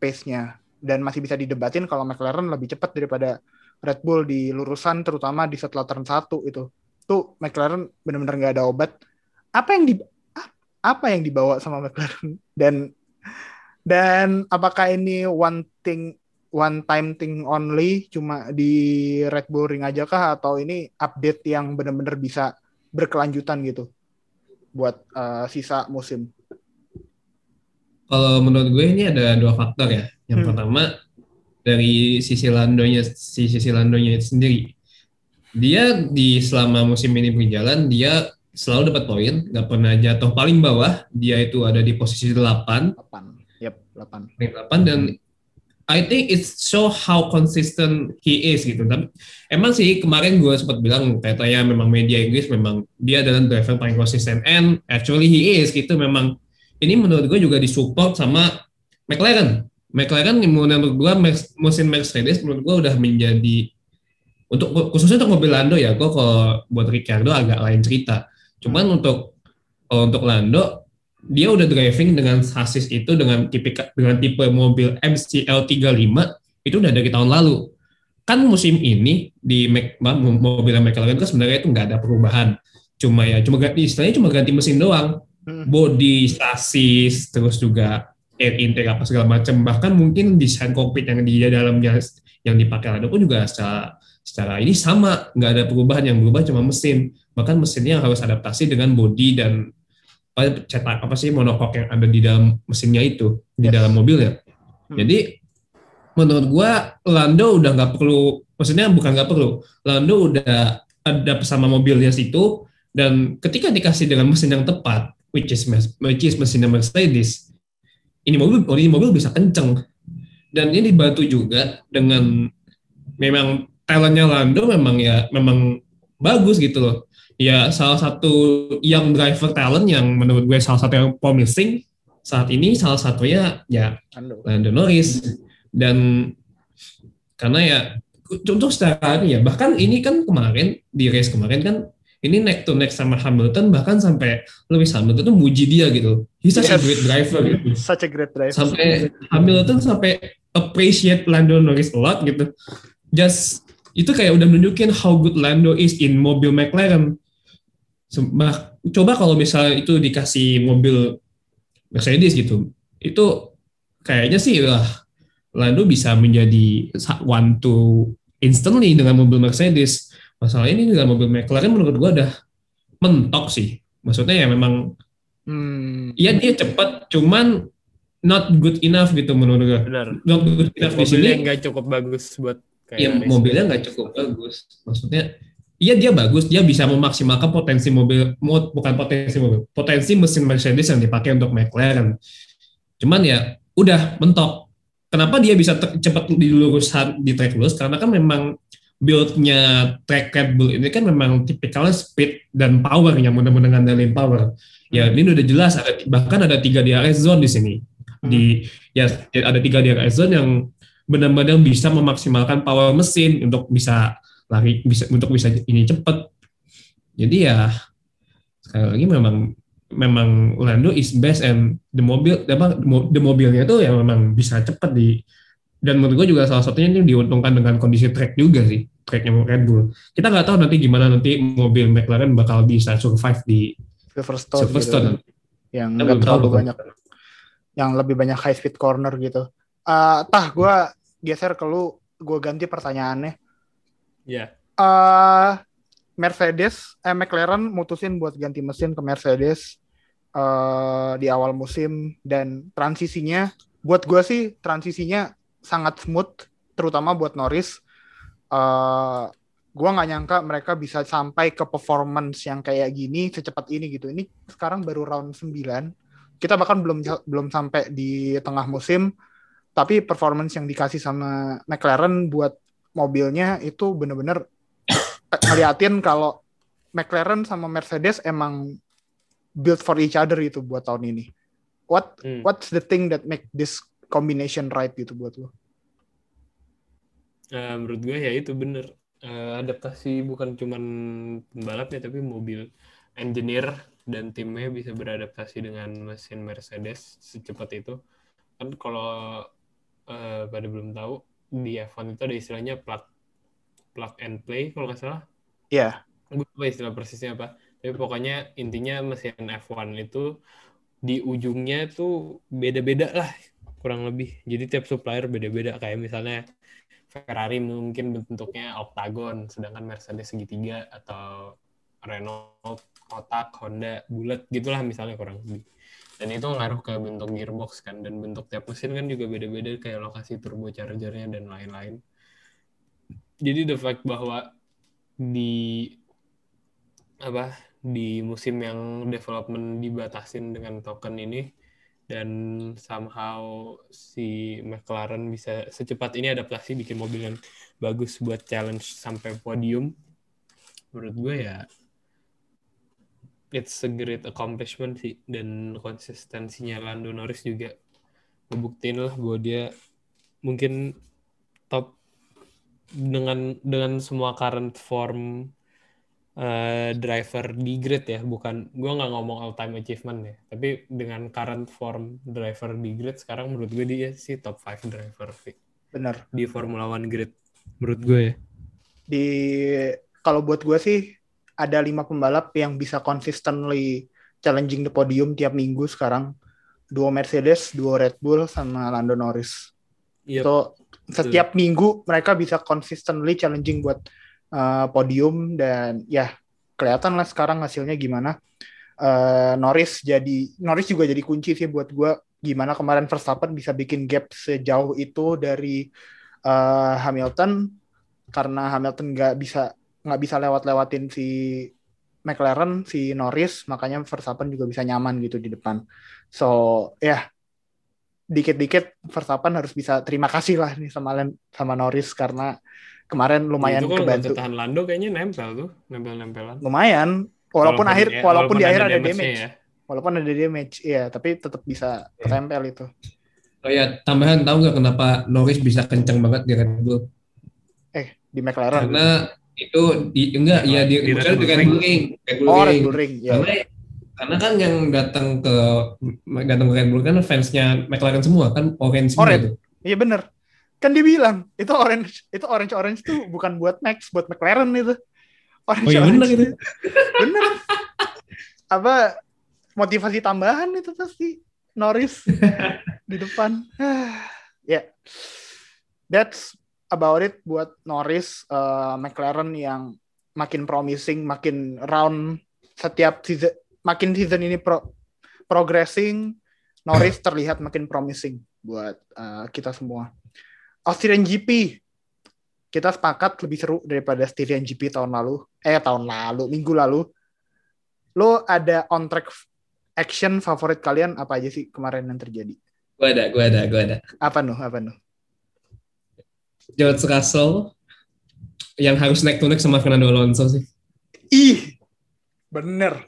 [SPEAKER 1] pace-nya dan masih bisa didebatin kalau McLaren lebih cepat daripada Red Bull di lurusan terutama di setelah turn 1 itu. Tuh McLaren benar-benar nggak ada obat. Apa yang di ap- apa yang dibawa sama McLaren dan dan apakah ini one thing one time thing only cuma di Red Bull Ring aja kah atau ini update yang benar-benar bisa berkelanjutan gitu buat uh, sisa musim?
[SPEAKER 3] Kalau menurut gue ini ada dua faktor ya. Yang
[SPEAKER 1] Hmm.
[SPEAKER 3] pertama dari sisi Landonya, si sisi Landonya itu sendiri. Dia di selama musim ini berjalan, dia selalu dapat poin, nggak pernah jatuh paling bawah. Dia itu ada di posisi 8,
[SPEAKER 1] 8. Yep, 8.
[SPEAKER 3] paling 8 dan I think it's show how consistent he is gitu. Tapi emang sih kemarin gue sempat bilang katanya memang media Inggris memang dia adalah driver paling konsisten and actually he is gitu memang ini menurut gue juga disupport sama McLaren. McLaren menurut gue musim Mercedes menurut gue udah menjadi untuk khususnya untuk mobil Lando ya, gue kalau buat Ricardo agak lain cerita. Cuman untuk untuk Lando dia udah driving dengan chassis itu dengan tipe dengan tipe mobil MCL 35 itu udah dari tahun lalu. Kan musim ini di mobil McLaren kan sebenarnya itu nggak ada perubahan. Cuma ya cuma ganti istilahnya cuma ganti mesin doang.
[SPEAKER 1] Hmm.
[SPEAKER 3] Body, chassis, terus juga air intake apa segala macam. Bahkan mungkin desain kokpit yang di dalamnya yang dipakai Lando pun juga secara secara ini sama, nggak ada perubahan yang berubah cuma mesin. Bahkan mesinnya harus adaptasi dengan body dan cetak apa sih monokok yang ada di dalam mesinnya itu di
[SPEAKER 1] Yes.
[SPEAKER 3] dalam mobilnya.
[SPEAKER 1] Hmm.
[SPEAKER 3] Jadi menurut gua Lando udah nggak perlu, maksudnya bukan nggak perlu, Lando udah ada sama mobilnya situ dan ketika dikasih dengan mesin yang tepat, which is which is mesinnya Mercedes, ini mobil ini mobil bisa kenceng dan ini dibantu juga dengan memang talentnya Lando memang ya memang bagus gitu loh ya salah satu yang driver talent yang menurut gue salah satu yang promising saat ini salah satunya ya
[SPEAKER 1] Lando.
[SPEAKER 3] Norris dan karena ya untuk secara ini ya bahkan ini kan kemarin di race kemarin kan ini neck to neck sama Hamilton bahkan sampai Lewis Hamilton tuh muji dia gitu he's such a
[SPEAKER 1] Yes.
[SPEAKER 3] great driver gitu
[SPEAKER 1] Such a great driver.
[SPEAKER 3] sampai Hamilton sampai appreciate Lando Norris a lot gitu. Just itu kayak udah nunjukin how good Lando is in mobil McLaren. Sembah, coba kalau misalnya itu dikasih mobil Mercedes gitu, itu kayaknya sih lah Lando bisa menjadi one to instantly dengan mobil Mercedes. Masalah ini dengan mobil McLaren menurut gua udah mentok sih. Maksudnya ya memang
[SPEAKER 1] Hmm.
[SPEAKER 3] Iya dia cepat, cuman not good enough gitu menurut gue.
[SPEAKER 2] Benar.
[SPEAKER 3] Not good enough di sini.
[SPEAKER 2] Mobilnya nggak cukup bagus buat kayak
[SPEAKER 3] Iya mobilnya nggak cukup bagus. Maksudnya, iya dia bagus, dia bisa memaksimalkan potensi mobil, mo- bukan potensi mobil, potensi mesin Mercedes yang dipakai untuk McLaren. Cuman ya udah mentok. Kenapa dia bisa cepat di lurusan di track lurus? Karena kan memang build-nya track Red Bull ini kan memang tipikalnya speed dan power yang benar-benar ngandelin power. Ya ini udah jelas ada bahkan ada tiga DRS zone di sini. Di ya ada tiga DRS zone yang benar-benar bisa memaksimalkan power mesin untuk bisa lari bisa untuk bisa ini cepat. Jadi ya sekali lagi memang memang Lando is best and the mobil apa the mobilnya tuh yang memang bisa cepat di dan menurut gue juga salah satunya ini diuntungkan dengan kondisi track juga sih tracknya Red Bull. Kita nggak tahu nanti gimana nanti mobil McLaren bakal bisa survive di
[SPEAKER 1] Silverstone,
[SPEAKER 3] Silverstone.
[SPEAKER 1] gitu. yang nggak
[SPEAKER 3] tahu
[SPEAKER 1] terlalu
[SPEAKER 3] tuh.
[SPEAKER 1] banyak yang lebih banyak high speed corner gitu. Eh, tah gue geser ke lu, gue ganti pertanyaannya.
[SPEAKER 2] Iya.
[SPEAKER 1] eh Mercedes, eh McLaren mutusin buat ganti mesin ke Mercedes uh, di awal musim dan transisinya buat gue sih transisinya sangat smooth terutama buat Norris. Uh, gue nggak nyangka mereka bisa sampai ke performance yang kayak gini secepat ini gitu. Ini sekarang baru round 9. Kita bahkan belum belum sampai di tengah musim, tapi performance yang dikasih sama McLaren buat mobilnya itu bener-bener ngeliatin kalau McLaren sama Mercedes emang built for each other itu buat tahun ini. What hmm. what's the thing that make this combination right gitu buat lo?
[SPEAKER 2] Uh, menurut gue ya itu bener uh, adaptasi bukan cuman pembalapnya tapi mobil engineer dan timnya bisa beradaptasi dengan mesin Mercedes secepat itu kan kalau uh, pada belum tahu di F1 itu ada istilahnya plug plug and play kalau nggak salah
[SPEAKER 1] iya
[SPEAKER 2] yeah. gue lupa istilah persisnya apa tapi pokoknya intinya mesin F1 itu di ujungnya tuh beda-beda lah kurang lebih jadi tiap supplier beda-beda kayak misalnya Ferrari mungkin bentuknya oktagon, sedangkan Mercedes segitiga atau Renault kotak, Honda bulat gitulah misalnya kurang lebih. Dan itu ngaruh ke bentuk gearbox kan dan bentuk tiap mesin kan juga beda-beda kayak lokasi turbochargernya dan lain-lain. Jadi the fact bahwa di apa di musim yang development dibatasin dengan token ini dan somehow si McLaren bisa secepat ini adaptasi bikin mobil yang bagus buat challenge sampai podium menurut gue ya it's a great accomplishment sih dan konsistensinya Lando Norris juga ngebuktiin lah bahwa dia mungkin top dengan dengan semua current form uh, driver di grid ya, bukan gue nggak ngomong all time achievement ya, tapi dengan current form driver di grid sekarang menurut gue dia sih top 5 driver sih.
[SPEAKER 1] Benar.
[SPEAKER 2] Di Formula One grid menurut gue ya.
[SPEAKER 1] Di kalau buat gue sih ada lima pembalap yang bisa consistently challenging the podium tiap minggu sekarang. Dua Mercedes, dua Red Bull, sama Lando Norris. Yep. So, setiap Betul. minggu mereka bisa consistently challenging buat uh, podium dan ya kelihatan lah sekarang hasilnya gimana. Uh, Norris jadi Norris juga jadi kunci sih buat gue gimana kemarin Verstappen bisa bikin gap sejauh itu dari uh, Hamilton karena Hamilton nggak bisa nggak bisa lewat-lewatin si McLaren si Norris makanya Verstappen juga bisa nyaman gitu di depan so ya yeah, dikit-dikit Verstappen harus bisa terima kasih lah nih sama sama Norris karena kemarin lumayan itu kebantu.
[SPEAKER 2] tahan Lando kayaknya nempel tuh, nempel-nempelan.
[SPEAKER 1] Lumayan, walaupun, walaupun akhir walaupun, walaupun di akhir ada damage. Ya. Walaupun ada damage, iya, tapi tetap bisa yeah. ketempel itu.
[SPEAKER 3] Oh ya, tambahan tahu nggak kenapa Norris bisa kencang banget di Red Bull?
[SPEAKER 1] Eh, di McLaren.
[SPEAKER 3] Karena itu di enggak ya di, di, Red Bull Ring.
[SPEAKER 1] Red Bull oh, Red Bull Ring.
[SPEAKER 3] Ya. Karena karena kan yang datang ke datang ke Red Bull kan fansnya McLaren semua kan orange
[SPEAKER 1] semua oh, Iya bener. Kan dia bilang itu orange itu orange orange tuh bukan buat Max buat McLaren itu.
[SPEAKER 3] Orange oh iya bener itu.
[SPEAKER 1] Bener. Apa motivasi tambahan itu pasti Norris di depan. Ya. Yeah. that's about it buat Norris uh, McLaren yang makin promising makin round setiap season makin season ini pro progressing Norris terlihat makin promising buat uh, kita semua. Australian GP kita sepakat lebih seru daripada Australian GP tahun lalu eh tahun lalu minggu lalu. Lo ada on track action favorit kalian apa aja sih kemarin yang terjadi?
[SPEAKER 3] Gue ada gue ada gue ada.
[SPEAKER 1] Apa nuh apa nuh
[SPEAKER 3] George Russell yang harus naik to sama Fernando Alonso sih
[SPEAKER 1] ih bener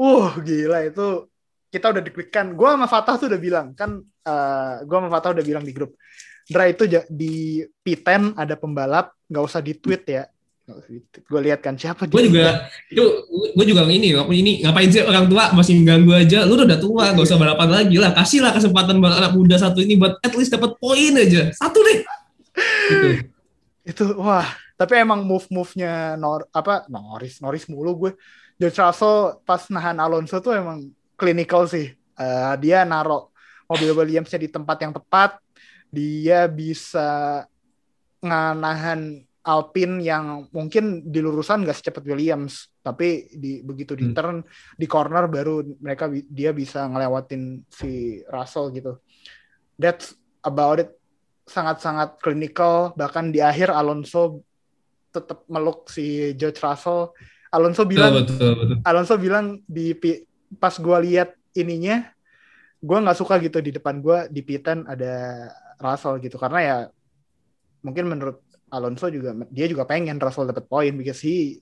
[SPEAKER 1] uh, gila itu kita udah deg-degan. Gue sama Fatah tuh udah bilang kan, uh, eh, gue sama Fatah udah bilang di grup Dra itu di P10 ada pembalap, nggak usah di tweet ya. Gue lihat kan siapa
[SPEAKER 3] Gue juga itu gue juga ini ini ngapain sih orang tua masih ganggu aja. Lu udah tua, nggak usah balapan lagi lah. Kasihlah kesempatan buat anak muda satu ini buat at least dapat poin aja. Satu deh.
[SPEAKER 1] Gitu. Itu wah, tapi emang move-move-nya Nor apa Norris Norris mulu gue. George Russell pas nahan Alonso tuh emang clinical sih. Uh, dia naro mobil Williamsnya di tempat yang tepat, dia bisa nganahan Alpine yang mungkin di lurusan nggak secepat Williams, tapi di begitu di
[SPEAKER 3] Hmm.
[SPEAKER 1] turn di corner baru mereka dia bisa ngelewatin si Russell gitu. That's about it. Sangat-sangat clinical. Bahkan di akhir Alonso tetap meluk si George Russell. Alonso bilang
[SPEAKER 3] Betul, betul, betul.
[SPEAKER 1] Alonso bilang di pas gua lihat ininya, gua nggak suka gitu di depan gua di pitan ada Russell gitu karena ya mungkin menurut Alonso juga dia juga pengen Russell dapat poin because he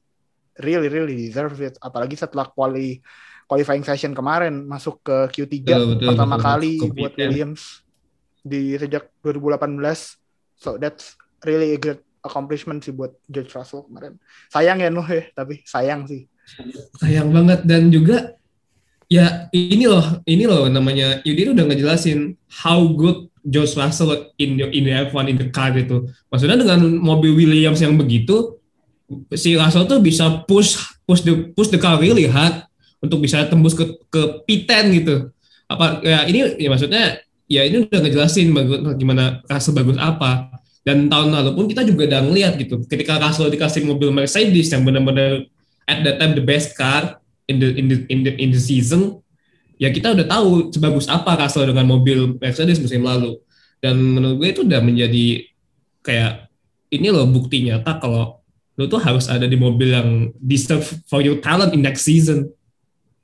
[SPEAKER 1] really really deserve it apalagi setelah quali qualifying session kemarin masuk ke Q3
[SPEAKER 3] Betul, betul,
[SPEAKER 1] pertama
[SPEAKER 3] betul.
[SPEAKER 1] kali buat
[SPEAKER 3] P10.
[SPEAKER 1] Williams di sejak 2018 so that's really a good accomplishment sih buat George Russell kemarin. Sayang ya Nuh ya tapi sayang sih.
[SPEAKER 3] Sayang banget. Dan juga ya ini loh ini loh namanya Yudi udah ngejelasin how good George Russell in the, in the F1 in the car gitu. Maksudnya dengan mobil Williams yang begitu si Russell tuh bisa push push the push the car really hard untuk bisa tembus ke ke P10 gitu. Apa ya ini ya maksudnya ya ini udah ngejelasin bagus gimana Russell bagus apa. Dan tahun lalu pun kita juga udah ngeliat gitu ketika Russell dikasih mobil Mercedes yang benar-benar at that time the best car in the in the in the in the season ya kita udah tahu sebagus apa Russell dengan mobil Mercedes musim lalu. Dan menurut gue itu udah menjadi kayak ini loh bukti nyata kalau lo tuh harus ada di mobil yang deserve for your talent in next season.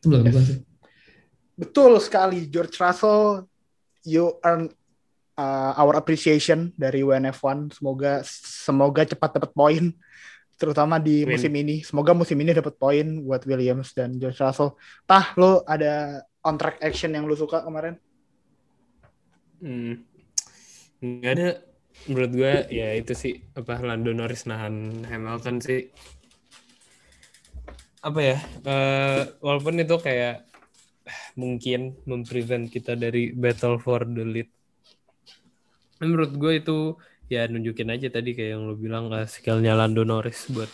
[SPEAKER 3] Itu
[SPEAKER 1] Betul sekali, George Russell. You earn uh, our appreciation dari WNF1. Semoga semoga cepat dapat poin, terutama di
[SPEAKER 2] Win.
[SPEAKER 1] musim ini. Semoga musim ini dapat poin buat Williams dan George Russell. Tah, lo ada on track action yang lo suka kemarin?
[SPEAKER 2] Hmm. Nggak ada. Menurut gue ya itu sih apa Lando Norris nahan Hamilton sih. Apa ya? eh, walaupun itu kayak mungkin memprevent kita dari battle for the lead. Menurut gue itu ya nunjukin aja tadi kayak yang lo bilang uh, skillnya Lando Norris buat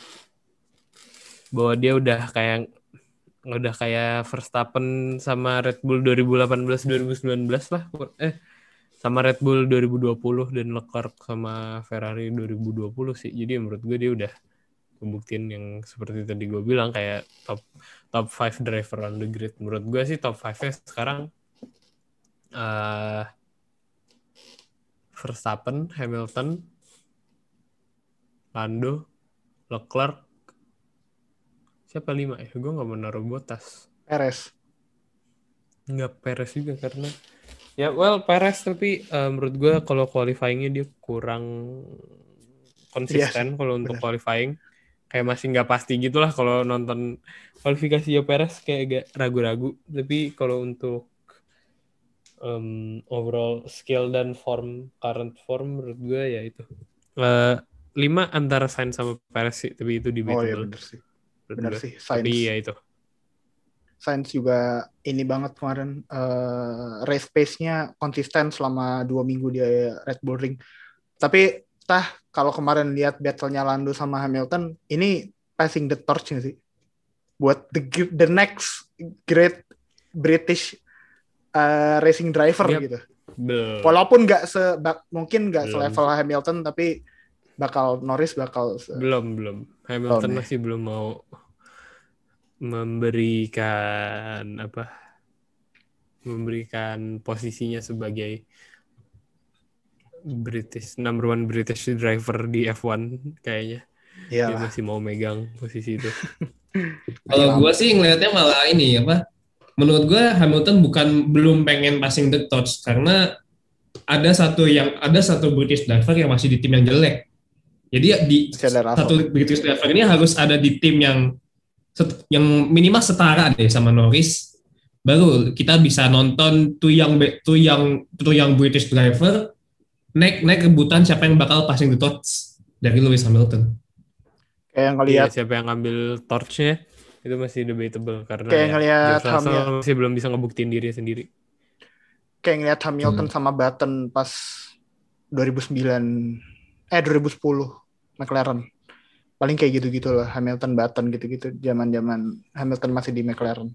[SPEAKER 2] bahwa dia udah kayak udah kayak Verstappen sama Red Bull 2018 2019 lah eh sama Red Bull 2020 dan Leclerc sama Ferrari 2020 sih. Jadi menurut gue dia udah membuktiin yang seperti tadi gue bilang kayak top top 5 driver on the grid. Menurut gue sih top 5-nya sekarang eh Verstappen, Hamilton, Lando, Leclerc, siapa lima ya? Gue nggak mau naruh Bottas.
[SPEAKER 1] Perez.
[SPEAKER 2] Nggak Perez juga karena ya well Perez tapi eh, menurut gue kalau qualifyingnya dia kurang konsisten kalau untuk qualifying kayak masih nggak pasti gitulah kalau nonton kualifikasi ya Perez kayak agak ragu-ragu tapi kalau untuk em, overall skill dan form current form menurut gue ya itu Eh, lima antara Sainz sama Perez sih tapi itu
[SPEAKER 1] Oh iya bener sih. Bener sih.
[SPEAKER 2] tapi
[SPEAKER 1] Sainz.
[SPEAKER 2] ya itu
[SPEAKER 1] Sainz juga ini banget kemarin eh, race pace-nya konsisten selama dua minggu dia Red Bull Ring. Tapi tah kalau kemarin lihat battle-nya Lando sama Hamilton, ini passing the torch nggak sih? Buat the the next great British eh, racing driver
[SPEAKER 2] Yep.
[SPEAKER 1] gitu.
[SPEAKER 2] Belum.
[SPEAKER 1] Walaupun nggak se mungkin nggak selevel Hamilton, tapi bakal Norris bakal se-
[SPEAKER 2] belum belum Hamilton masih belum mau memberikan apa memberikan posisinya sebagai British number one British driver di F1 kayaknya
[SPEAKER 1] Iya
[SPEAKER 2] dia masih mau megang posisi itu
[SPEAKER 3] Kalau gue sih ngelihatnya malah ini apa? Menurut gue Hamilton bukan belum pengen passing the torch karena ada satu yang ada satu British driver yang masih di tim yang jelek. Jadi ya di satu British driver ini harus ada di tim yang yang minimal setara deh sama Norris. Baru kita bisa nonton tuh yang tuh yang tuh yang British driver naik naik rebutan siapa yang bakal passing the torch dari Lewis Hamilton.
[SPEAKER 1] Kayak
[SPEAKER 2] Iya,
[SPEAKER 1] ngelihat
[SPEAKER 2] siapa yang ngambil torchnya itu masih debatable karena
[SPEAKER 1] Kayak
[SPEAKER 2] ya,
[SPEAKER 1] ngeliat
[SPEAKER 2] George Russell
[SPEAKER 1] Hamil-
[SPEAKER 2] masih belum bisa ngebuktiin diri sendiri
[SPEAKER 1] kayak ngeliat Hamilton
[SPEAKER 3] Hmm.
[SPEAKER 1] sama Button pas 2009 eh 2010 McLaren paling kayak gitu-gitu lah Hamilton Button gitu-gitu zaman-zaman Hamilton masih di McLaren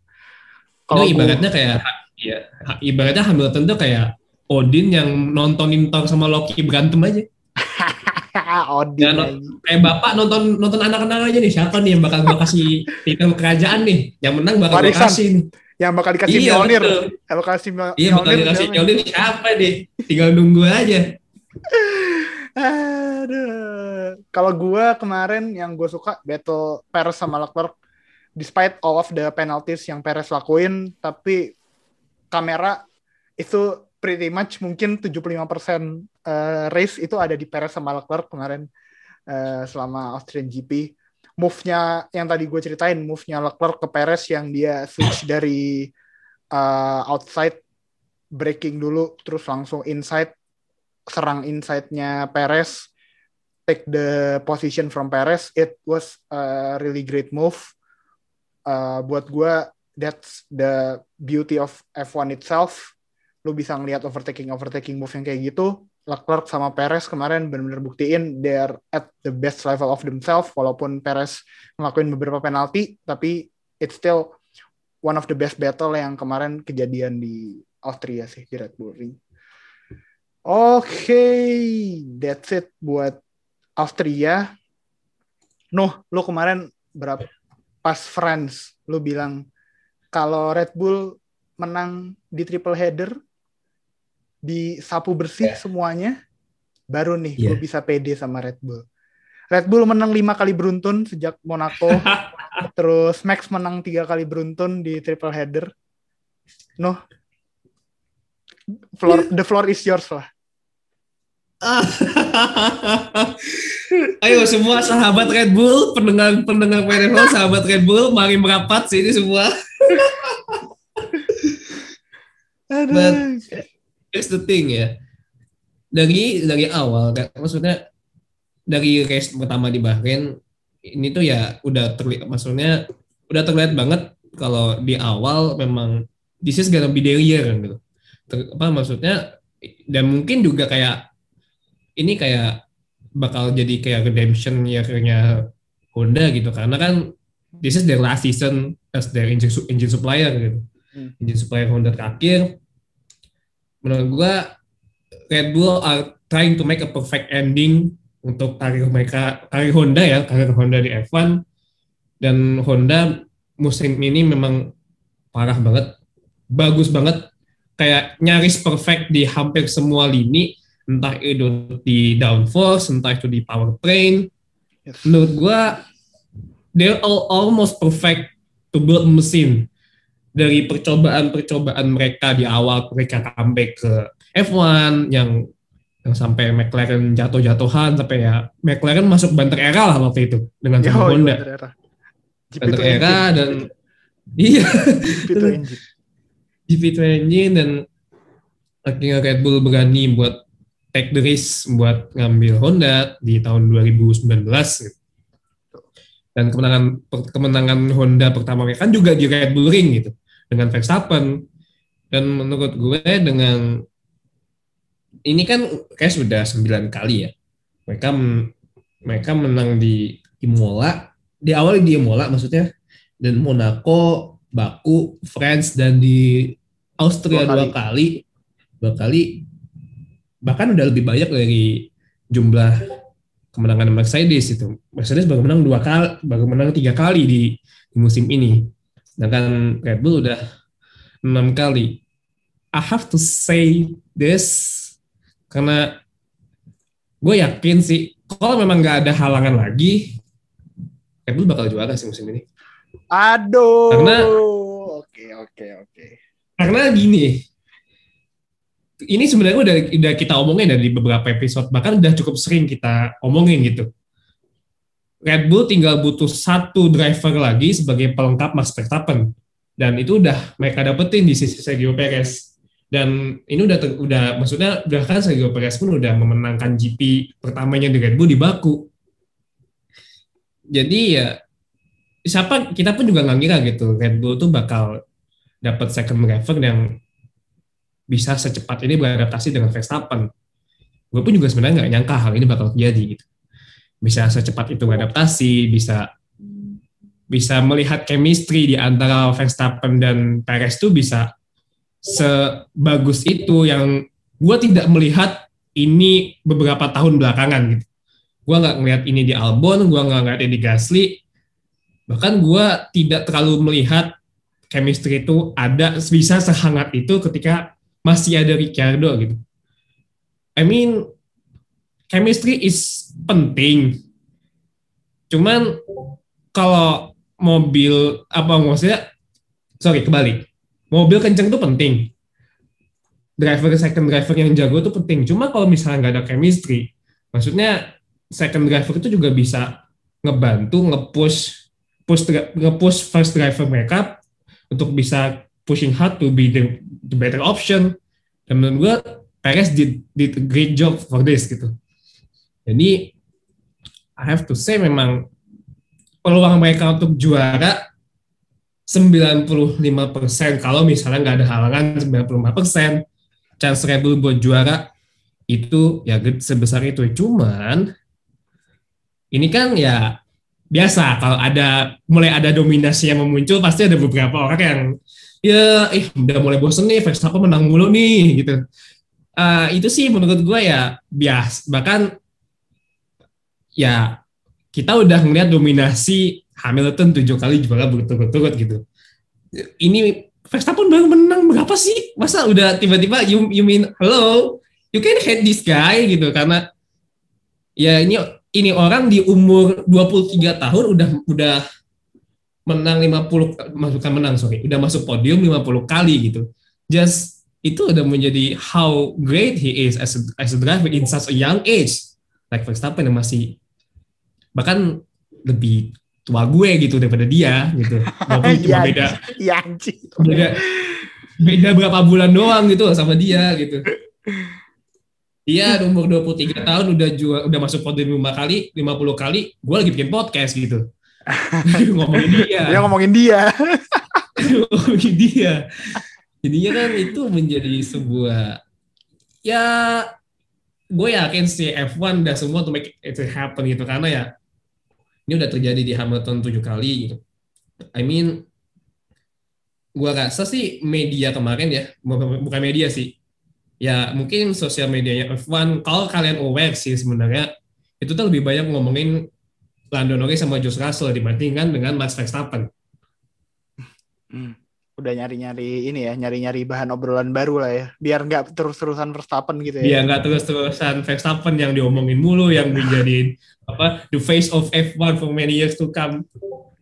[SPEAKER 1] gua-
[SPEAKER 3] ibaratnya kayak ya, ibaratnya Hamilton tuh kayak Odin yang nontonin Thor sama Loki berantem aja.
[SPEAKER 1] Odin
[SPEAKER 3] Ya, no-
[SPEAKER 1] lagi.
[SPEAKER 3] Kayak bapak nonton nonton anak-anak aja nih siapa nih yang bakal gue kasih titel kerajaan nih yang menang bakal gue kasih nih.
[SPEAKER 1] Yang bakal dikasih
[SPEAKER 3] Iya
[SPEAKER 1] Mjolnir. Yang bakal kasih Mjol-
[SPEAKER 3] Iya bakal
[SPEAKER 1] Mjolnir
[SPEAKER 3] dikasih? Mjolnir siapa nih? Tinggal nunggu aja.
[SPEAKER 1] Aduh. Kalau gua kemarin yang gue suka battle Perez sama Leclerc, despite all of the penalties yang Perez lakuin, tapi kamera itu pretty much mungkin 75% eh, race itu ada di Perez sama Leclerc kemarin eh, selama Austrian GP. Move-nya yang tadi gue ceritain, move-nya Leclerc ke Perez yang dia switch dari eh, outside breaking dulu terus langsung inside serang inside-nya Perez take the position from Perez. It was a really great move. Uh, buat gue that's the beauty of F1 itself lu bisa ngelihat overtaking overtaking move yang kayak gitu Leclerc sama Perez kemarin benar-benar buktiin they're at the best level of themselves walaupun Perez ngelakuin beberapa penalti tapi it's still one of the best battle yang kemarin kejadian di Austria sih di Red Bull Ring. Oke, that's it buat Austria. Noh, lu kemarin berapa pas France lu bilang kalau Red Bull menang di triple header disapu bersih
[SPEAKER 3] Yeah.
[SPEAKER 1] semuanya baru nih
[SPEAKER 3] Yeah.
[SPEAKER 1] lu bisa pede sama Red Bull. Red Bull menang lima kali beruntun sejak Monaco, terus Max menang tiga kali beruntun di triple header. Noh, floor, the floor is yours lah.
[SPEAKER 3] Ayo semua sahabat Red Bull, pendengar pendengar PNFL, sahabat Red Bull, mari merapat sini semua.
[SPEAKER 1] Aduh.
[SPEAKER 3] Here's the thing ya. Dari dari awal, maksudnya dari race pertama di Bahrain ini tuh ya udah terlihat, maksudnya udah terlihat banget kalau di awal memang this is gonna be the year gitu. Ter- apa maksudnya dan mungkin juga kayak ini kayak bakal jadi kayak redemption year-nya Honda gitu karena kan this is their last season as their engine, engine supplier gitu.
[SPEAKER 1] Hmm.
[SPEAKER 3] Engine supplier Honda terakhir menurut gua Red Bull are trying to make a perfect ending untuk karir mereka karir Honda ya karir Honda di F1 dan Honda musim ini memang parah banget bagus banget. Kayak nyaris perfect di hampir semua lini entah itu di downforce entah itu di powertrain menurut gua they're all almost perfect to build mesin dari percobaan-percobaan mereka di awal mereka comeback ke F1 yang yang sampai McLaren jatuh-jatuhan sampai ya McLaren masuk banter era lah waktu itu dengan
[SPEAKER 1] Yo,
[SPEAKER 3] sama Honda
[SPEAKER 1] banter era. GP2
[SPEAKER 3] banter era dan iya
[SPEAKER 1] GP2 engine.
[SPEAKER 3] GP2 engine dan akhirnya Red Bull berani buat take the risk buat ngambil Honda di tahun 2019 gitu. dan kemenangan kemenangan Honda pertama mereka kan juga di Red Bull Ring gitu dengan Verstappen dan menurut gue dengan ini kan kayak sudah 9 kali ya mereka mereka menang di Imola di awal di Imola maksudnya dan Monaco Baku, France dan di Austria
[SPEAKER 1] Dua
[SPEAKER 3] dua kali. dua kali, bahkan udah lebih banyak dari jumlah kemenangan Mercedes itu. Mercedes baru menang dua kali, baru menang tiga kali di, di musim ini. Sedangkan Red Bull udah enam kali. I have to say this karena gue yakin sih kalau memang nggak ada halangan lagi, Red Bull bakal juara sih musim ini.
[SPEAKER 1] Aduh.
[SPEAKER 3] Karena-
[SPEAKER 1] oke oke oke.
[SPEAKER 3] karena gini ini sebenarnya udah udah kita omongin dari beberapa episode bahkan udah cukup sering kita omongin gitu Red Bull tinggal butuh satu driver lagi sebagai pelengkap Max Verstappen dan itu udah mereka dapetin di sisi Sergio Perez dan ini udah ter- udah maksudnya udah kan Sergio Perez pun udah memenangkan GP pertamanya di Red Bull di Baku jadi ya siapa kita pun juga nggak ngira gitu Red Bull tuh bakal dapat second driver yang bisa secepat ini beradaptasi dengan Verstappen. Gue pun juga sebenarnya nggak nyangka hal ini bakal terjadi gitu. Bisa secepat itu beradaptasi, bisa bisa melihat chemistry di antara Verstappen dan Perez tuh bisa sebagus itu yang gue tidak melihat ini beberapa tahun belakangan gitu. Gue nggak ngeliat ini di Albon, gue nggak ngeliat ini di Gasly. Bahkan gue tidak terlalu melihat chemistry itu ada bisa sehangat itu ketika masih ada Ricardo gitu. I mean, chemistry is penting. Cuman kalau mobil apa maksudnya? Sorry kebalik. Mobil kenceng tuh penting. Driver second driver yang jago tuh penting. Cuma kalau misalnya nggak ada chemistry maksudnya second driver itu juga bisa ngebantu ngepush push ngepush first driver mereka untuk bisa pushing hard to be the, the better option. Dan menurut gue Perez did, did a great job for this gitu. Jadi I have to say memang peluang mereka untuk juara 95% kalau misalnya nggak ada halangan 95% chance Red Bull buat juara itu ya sebesar itu. Cuman ini kan ya biasa kalau ada mulai ada dominasi yang memuncul pasti ada beberapa orang yang ya eh udah mulai bosen nih Verstappen menang mulu nih gitu. Uh, itu sih menurut gue ya bias bahkan ya kita udah ngeliat dominasi Hamilton tujuh kali juara berturut-turut gitu. Ini Verstappen baru menang berapa sih? Masa udah tiba-tiba you, you mean hello, you can hate this guy gitu karena ya ini ini orang di umur 23 tahun udah udah menang 50 masukkan menang sorry, udah masuk podium 50 kali gitu. Just itu udah menjadi how great he is as a, as a driver in such a young age. Like Verstappen yang masih bahkan lebih tua gue gitu daripada dia gitu walaupun cuma beda
[SPEAKER 1] iya
[SPEAKER 3] beda beda berapa bulan doang gitu sama dia gitu Iya, umur 23 tahun udah jual, udah masuk podium 5 kali, 50 kali, gue lagi bikin podcast gitu. ngomongin dia.
[SPEAKER 1] Ya ngomongin dia.
[SPEAKER 3] ngomongin dia. Jadinya kan itu menjadi sebuah ya gue yakin si F1 udah semua to make it happen gitu karena ya ini udah terjadi di Hamilton tujuh kali gitu. I mean, gua rasa sih media kemarin ya, bukan media sih. Ya mungkin sosial medianya F1, kalau kalian aware sih sebenarnya, itu tuh lebih banyak ngomongin Lando Norris sama George Russell dibandingkan dengan Max Verstappen.
[SPEAKER 1] Hmm udah nyari-nyari ini ya, nyari-nyari bahan obrolan baru lah ya, biar nggak terus-terusan Verstappen gitu ya.
[SPEAKER 3] Biar nggak terus-terusan Verstappen yang diomongin mulu, yang menjadi apa the face of F1 for many years to come.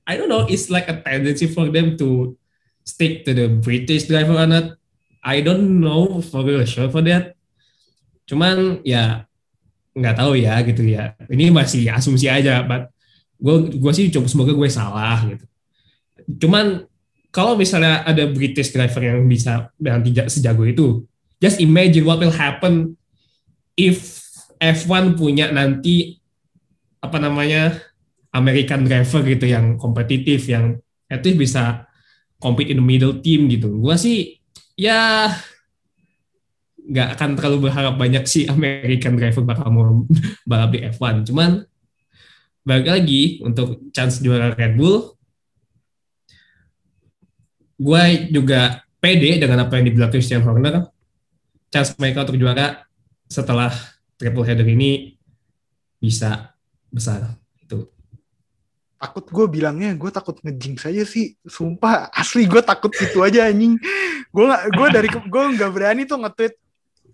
[SPEAKER 3] I don't know, it's like a tendency for them to stick to the British driver or not. I don't know for sure for that. Cuman ya nggak tahu ya gitu ya. Ini masih asumsi aja, but gue gue sih coba semoga gue salah gitu. Cuman kalau misalnya ada British driver yang bisa dengan tidak sejago itu, just imagine what will happen if F1 punya nanti apa namanya American driver gitu yang kompetitif yang least bisa compete in the middle team gitu. Gua sih ya nggak akan terlalu berharap banyak sih American driver bakal mau balap di F1. Cuman balik lagi untuk chance juara Red Bull gue juga pede dengan apa yang dibilang Christian Horner. Chance mereka untuk juara setelah triple header ini bisa besar. Itu.
[SPEAKER 1] Takut gue bilangnya, gue takut ngejing saja sih. Sumpah, asli gue takut itu aja anjing. Gue gue dari gue nggak berani tuh nge-tweet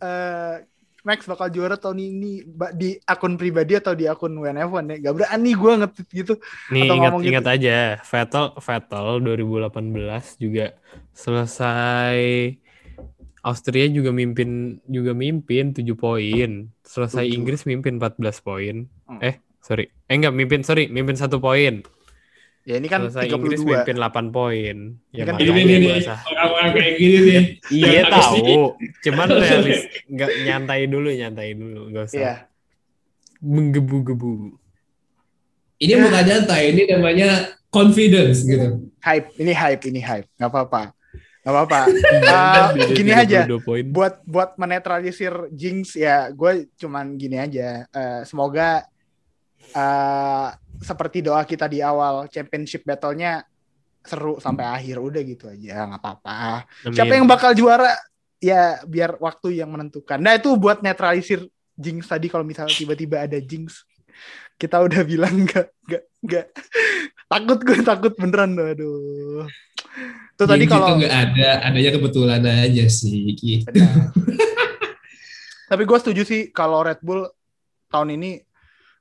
[SPEAKER 1] uh, Max bakal juara tahun ini di akun pribadi atau di akun WNF1 ya. Gak berani gue ngetit gitu.
[SPEAKER 2] Nih atau ingat, ingat gitu. aja, Vettel Vettel 2018 juga selesai Austria juga mimpin juga mimpin 7 poin. Selesai 7. Inggris mimpin 14 poin. Hmm. Eh, sorry. Eh enggak mimpin, sorry, mimpin satu poin.
[SPEAKER 1] Ya ini kan
[SPEAKER 2] Selesai 32. Inggris mimpin 8 poin. Ya
[SPEAKER 3] kan ini nih. Orang-orang kayak gini nih.
[SPEAKER 2] iya tahu. Cuman realis nggak nyantai dulu, nyantai dulu, nggak usah. Iya. Menggebu-gebu.
[SPEAKER 3] Ini ya. bukan nyantai, ini namanya confidence gitu.
[SPEAKER 1] Hype, ini hype, ini hype. Nggak apa-apa. Gak apa-apa. uh, gini aja. Buat buat menetralisir jinx ya, gue cuman gini aja. Uh, semoga uh, seperti doa kita di awal championship battle-nya seru sampai akhir udah gitu aja nggak apa-apa. Siapa yang bakal juara? Ya biar waktu yang menentukan. Nah itu buat netralisir jinx tadi kalau misalnya tiba-tiba ada jinx. Kita udah bilang nggak nggak nggak. Takut gue takut beneran. Aduh. Tuh tadi kalau
[SPEAKER 3] nggak ada, adanya kebetulan aja sih.
[SPEAKER 1] Benar. Tapi gue setuju sih kalau Red Bull tahun ini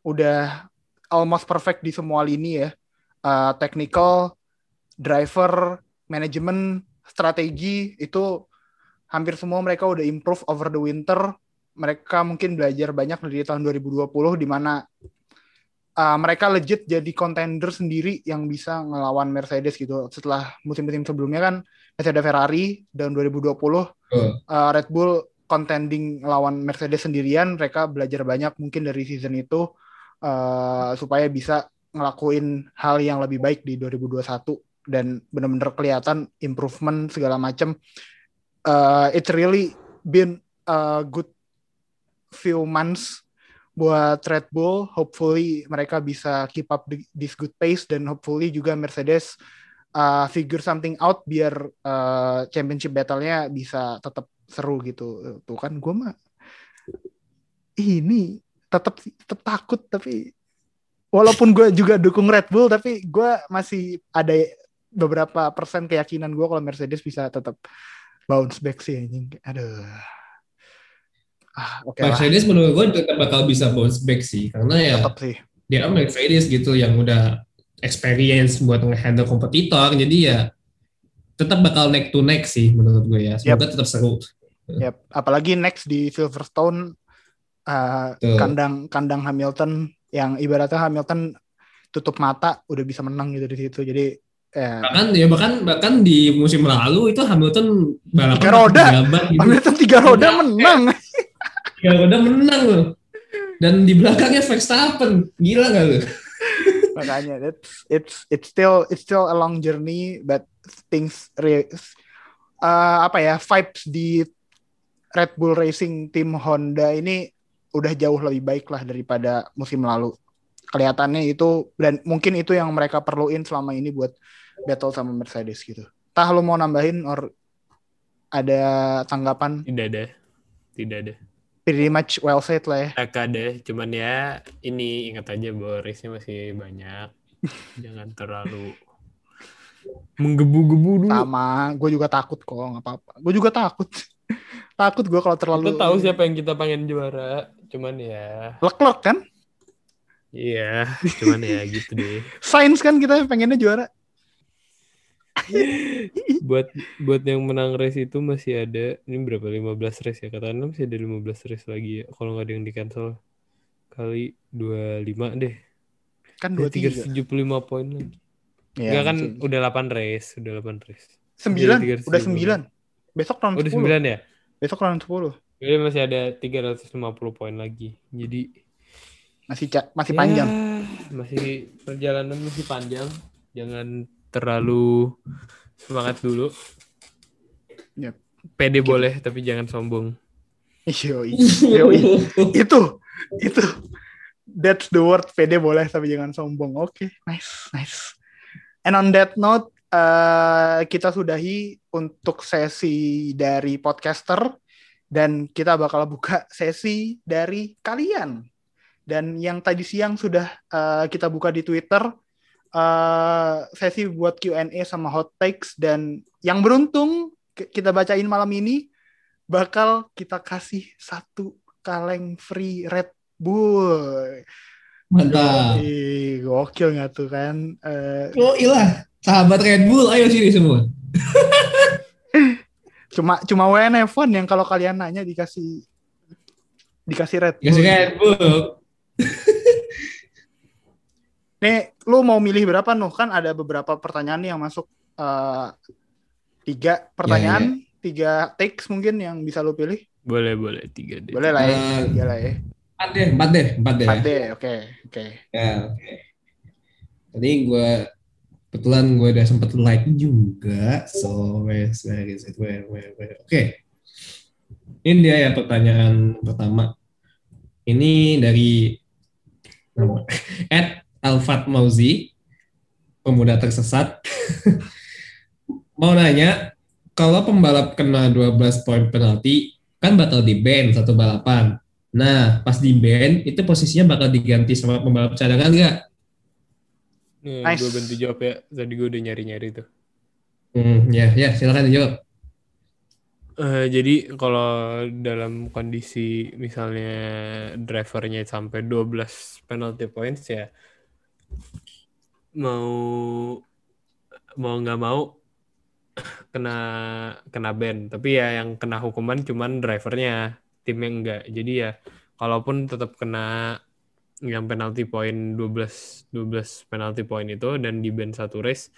[SPEAKER 1] udah almost perfect di semua lini ya. Uh, technical, driver, manajemen, strategi itu hampir semua mereka udah improve over the winter. Mereka mungkin belajar banyak dari tahun 2020 di mana uh, mereka legit jadi contender sendiri yang bisa ngelawan Mercedes gitu. Setelah musim-musim sebelumnya kan masih ada Ferrari dan 2020
[SPEAKER 3] Oh,
[SPEAKER 1] uh, Red Bull contending lawan Mercedes sendirian, mereka belajar banyak mungkin dari season itu uh, supaya bisa ngelakuin hal yang lebih baik di 2021 dan benar-benar kelihatan improvement segala macam. Uh, it's really been a good few months buat Red Bull. Hopefully mereka bisa keep up this good pace dan hopefully juga Mercedes uh, figure something out biar uh, championship battle-nya bisa tetap seru gitu. Tuh kan gue mah ini tetap tetap takut tapi walaupun gue juga dukung Red Bull tapi gue masih ada beberapa persen keyakinan gue kalau Mercedes bisa tetap bounce back sih anjing. Aduh. Ah, oke lah.
[SPEAKER 3] Mercedes menurut gue tetap bakal bisa bounce back sih, karena ya
[SPEAKER 1] Tetap sih.
[SPEAKER 3] dia kan Mercedes gitu yang udah experience buat nge-handle kompetitor, jadi ya tetap bakal neck to neck sih menurut gue ya. Semoga tetap seru.
[SPEAKER 1] Yap. Apalagi next di Silverstone uh,
[SPEAKER 3] Tuh.
[SPEAKER 1] kandang kandang Hamilton yang ibaratnya Hamilton tutup mata udah bisa menang gitu di situ. Jadi ya,
[SPEAKER 3] Bahkan ya bahkan bahkan di musim lalu itu Hamilton balapan
[SPEAKER 1] Tiga roda.
[SPEAKER 3] gaban gitu.
[SPEAKER 1] Hamilton tiga roda menang.
[SPEAKER 3] Tiga roda menang loh. Dan di belakangnya Verstappen. Gila gak lu?
[SPEAKER 1] Makanya it's it's it's still it's still a long journey but things re, uh, apa ya vibes di Red Bull Racing tim Honda ini udah jauh lebih baik lah daripada musim lalu. Kelihatannya itu dan mungkin itu yang mereka perluin selama ini buat battle sama Mercedes gitu. Tah lu mau nambahin or ada tanggapan
[SPEAKER 2] Tidak ada. Tidak ada.
[SPEAKER 1] pretty much well said lah ya.
[SPEAKER 2] Tak ada. Cuman ya ini ingat aja bahwa race-nya masih banyak. Jangan terlalu menggebu-gebu dulu.
[SPEAKER 1] Sama, gue juga takut kok, nggak apa-apa. Gue juga takut. takut gue kalau terlalu
[SPEAKER 2] Kita tahu siapa yang kita pengen juara. Cuman ya,
[SPEAKER 1] Leclerc kan?
[SPEAKER 2] iya. Cuman ya gitu deh.
[SPEAKER 1] Sainz kan kita pengennya juara.
[SPEAKER 2] buat buat yang menang race itu masih ada ini berapa 15 race ya katakanlah masih ada 15 race lagi ya kalau nggak ada yang di cancel kali 25 deh
[SPEAKER 1] Kan
[SPEAKER 2] Ada
[SPEAKER 1] 23.
[SPEAKER 2] 375 poin lagi
[SPEAKER 1] Ya,
[SPEAKER 2] Enggak kan udah 8 race udah 8 race
[SPEAKER 1] sembilan, udah
[SPEAKER 2] 375.
[SPEAKER 1] sembilan. Besok round
[SPEAKER 2] oh, udah
[SPEAKER 1] 10.
[SPEAKER 2] 9 ya
[SPEAKER 1] Besok round 10.
[SPEAKER 2] Jadi masih ada 350 poin lagi jadi
[SPEAKER 1] Masih masih
[SPEAKER 2] ya,
[SPEAKER 1] panjang.
[SPEAKER 2] masih perjalanan masih panjang jangan terlalu semangat dulu
[SPEAKER 1] Yap.
[SPEAKER 2] pede boleh tapi jangan sombong
[SPEAKER 1] Yoi. Yoi. itu itu that's the word pede boleh tapi jangan sombong. Oke, nice, nice. And on that note, eh, kita sudahi untuk sesi dari podcaster dan kita bakal buka sesi dari kalian. Dan yang tadi siang sudah eh, kita buka di Twitter eh, sesi buat Q&A sama hot takes dan yang beruntung ki- kita bacain malam ini bakal kita kasih satu kaleng free Red Bull.
[SPEAKER 3] Mantap.
[SPEAKER 1] Ih, gokil nggak tuh kan? Eh,
[SPEAKER 3] Oh ilah, sahabat Red Bull, ayo sini semua.
[SPEAKER 1] cuma cuma WNF1 yang kalau kalian nanya dikasih dikasih Red Bull.
[SPEAKER 3] Kasih Red Bull.
[SPEAKER 1] Nih, lu mau milih berapa nuh? Kan ada beberapa pertanyaan nih yang masuk eh, tiga pertanyaan, tiga takes mungkin yang bisa lu pilih.
[SPEAKER 2] boleh boleh tiga deh
[SPEAKER 1] Boleh lah ya,
[SPEAKER 3] Eh,
[SPEAKER 1] tiga lah ya.
[SPEAKER 3] Empat deh, empat deh, empat deh.
[SPEAKER 1] Empat deh, oke, oke.
[SPEAKER 3] Ya, oke. Tadi gue kebetulan gue udah sempet like juga, so where's where is it where where where. Oke, ini dia ya pertanyaan pertama. Ini dari nama Ed Alfat Mauzi, pemuda tersesat. Mau nanya, kalau pembalap kena 12 poin penalti, kan bakal di ban satu balapan. Nah, pas di band itu posisinya bakal diganti sama pembalap cadangan nggak?
[SPEAKER 2] Nih,
[SPEAKER 1] Nice.
[SPEAKER 2] gue bantu jawab ya. Tadi gue udah nyari-nyari tuh.
[SPEAKER 3] Hmm, ya, ya silakan dijawab.
[SPEAKER 2] Eh, jadi kalau dalam kondisi misalnya drivernya sampai 12 penalty points ya mau mau nggak mau kena kena ban tapi ya yang kena hukuman cuman drivernya timnya enggak jadi ya kalaupun tetap kena yang penalty point 12 12 penalty point itu dan di ban satu race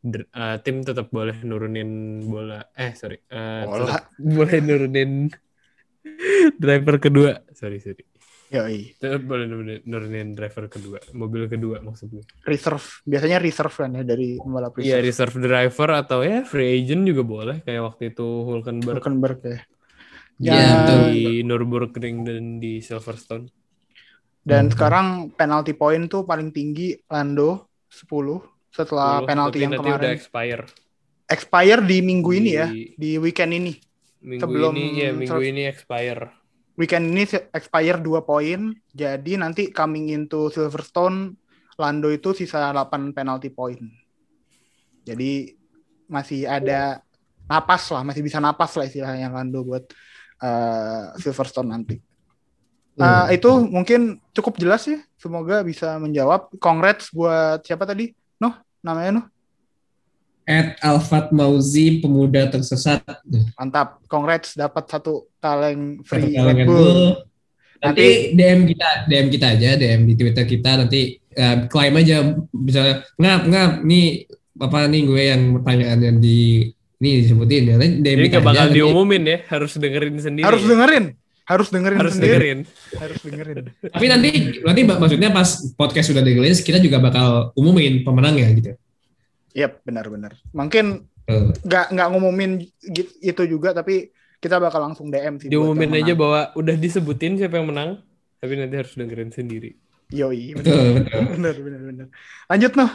[SPEAKER 2] dr- eh, tim tetap boleh nurunin bola eh sorry eh,
[SPEAKER 1] Bola.
[SPEAKER 2] boleh nurunin driver kedua sorry sorry
[SPEAKER 1] Yoi.
[SPEAKER 2] tetap boleh nurunin, nurunin driver kedua mobil kedua maksud gue
[SPEAKER 1] Reserve. Biasanya reserve kan ya dari pembalap
[SPEAKER 2] Iya
[SPEAKER 1] reserve.
[SPEAKER 2] reserve driver atau ya free agent juga boleh kayak waktu itu Hulkenberg
[SPEAKER 1] Hulkenberg ya.
[SPEAKER 3] Iya,
[SPEAKER 1] Ya,
[SPEAKER 3] betul.
[SPEAKER 2] di Nürburgring dan di Silverstone.
[SPEAKER 1] Dan
[SPEAKER 3] Hmm.
[SPEAKER 1] sekarang penalty point tuh paling tinggi Lando 10 setelah
[SPEAKER 2] 10,
[SPEAKER 1] penalti yang
[SPEAKER 2] nanti udah
[SPEAKER 1] kemarin.
[SPEAKER 2] expire.
[SPEAKER 1] Expire di minggu ini ya,
[SPEAKER 2] Di
[SPEAKER 1] di weekend ini.
[SPEAKER 2] Minggu
[SPEAKER 1] sebelum
[SPEAKER 2] ini ya minggu ini expire.
[SPEAKER 1] Weekend ini expire 2 poin. Jadi nanti coming into Silverstone Lando itu sisa 8 penalty point. Jadi masih ada napas lah, masih bisa napas lah istilahnya Lando buat eh, Silverstone nanti.
[SPEAKER 3] Hmm.
[SPEAKER 1] Eh, itu mungkin cukup jelas ya. Semoga bisa menjawab. Congrats buat siapa tadi? Noh, namanya Noh.
[SPEAKER 3] At Alfat Mauzi pemuda tersesat.
[SPEAKER 1] Mantap. Congrats dapat satu kaleng free
[SPEAKER 3] Satu kaleng
[SPEAKER 1] Red
[SPEAKER 3] Red
[SPEAKER 1] Bull.
[SPEAKER 3] Bull. Nanti DM kita, DM kita aja, DM di Twitter kita nanti eh, klaim aja bisa ngap ngap nih apa nih gue yang pertanyaan yang di ini disebutin ya. Nanti DM
[SPEAKER 2] Jadi
[SPEAKER 3] kita
[SPEAKER 2] bakal
[SPEAKER 3] aja, nanti-
[SPEAKER 2] diumumin ya, harus dengerin sendiri.
[SPEAKER 1] Harus dengerin. Harus dengerin
[SPEAKER 2] Harus
[SPEAKER 1] sendiri.
[SPEAKER 2] dengerin.
[SPEAKER 1] Harus dengerin.
[SPEAKER 3] Tapi nanti nanti mak- maksudnya pas podcast sudah dirilis kita juga bakal umumin pemenangnya gitu.
[SPEAKER 1] Yap, benar-benar. Mungkin nggak nggak ngumumin itu juga, tapi kita bakal langsung DM sih.
[SPEAKER 2] Diumumin aja bahwa udah disebutin siapa yang menang, tapi nanti harus dengerin sendiri.
[SPEAKER 1] Yoi, benar,
[SPEAKER 3] betul betul.
[SPEAKER 1] benar, benar, benar. Lanjut Noh.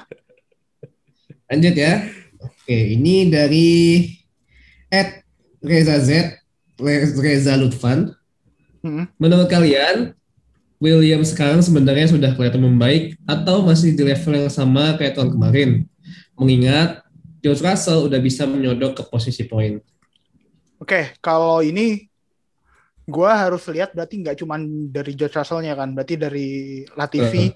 [SPEAKER 3] Lanjut ya. Oke, ini dari Ed Reza Z Re- Reza Lutfan.
[SPEAKER 1] Hmm.
[SPEAKER 3] Menurut kalian William sekarang sebenarnya sudah kelihatan membaik atau masih di level yang sama kayak tahun kemarin? Mengingat George Russell udah bisa menyodok ke posisi poin.
[SPEAKER 1] Oke, kalau ini gua harus lihat berarti nggak cuma dari George Russell-nya kan, berarti dari Latifi.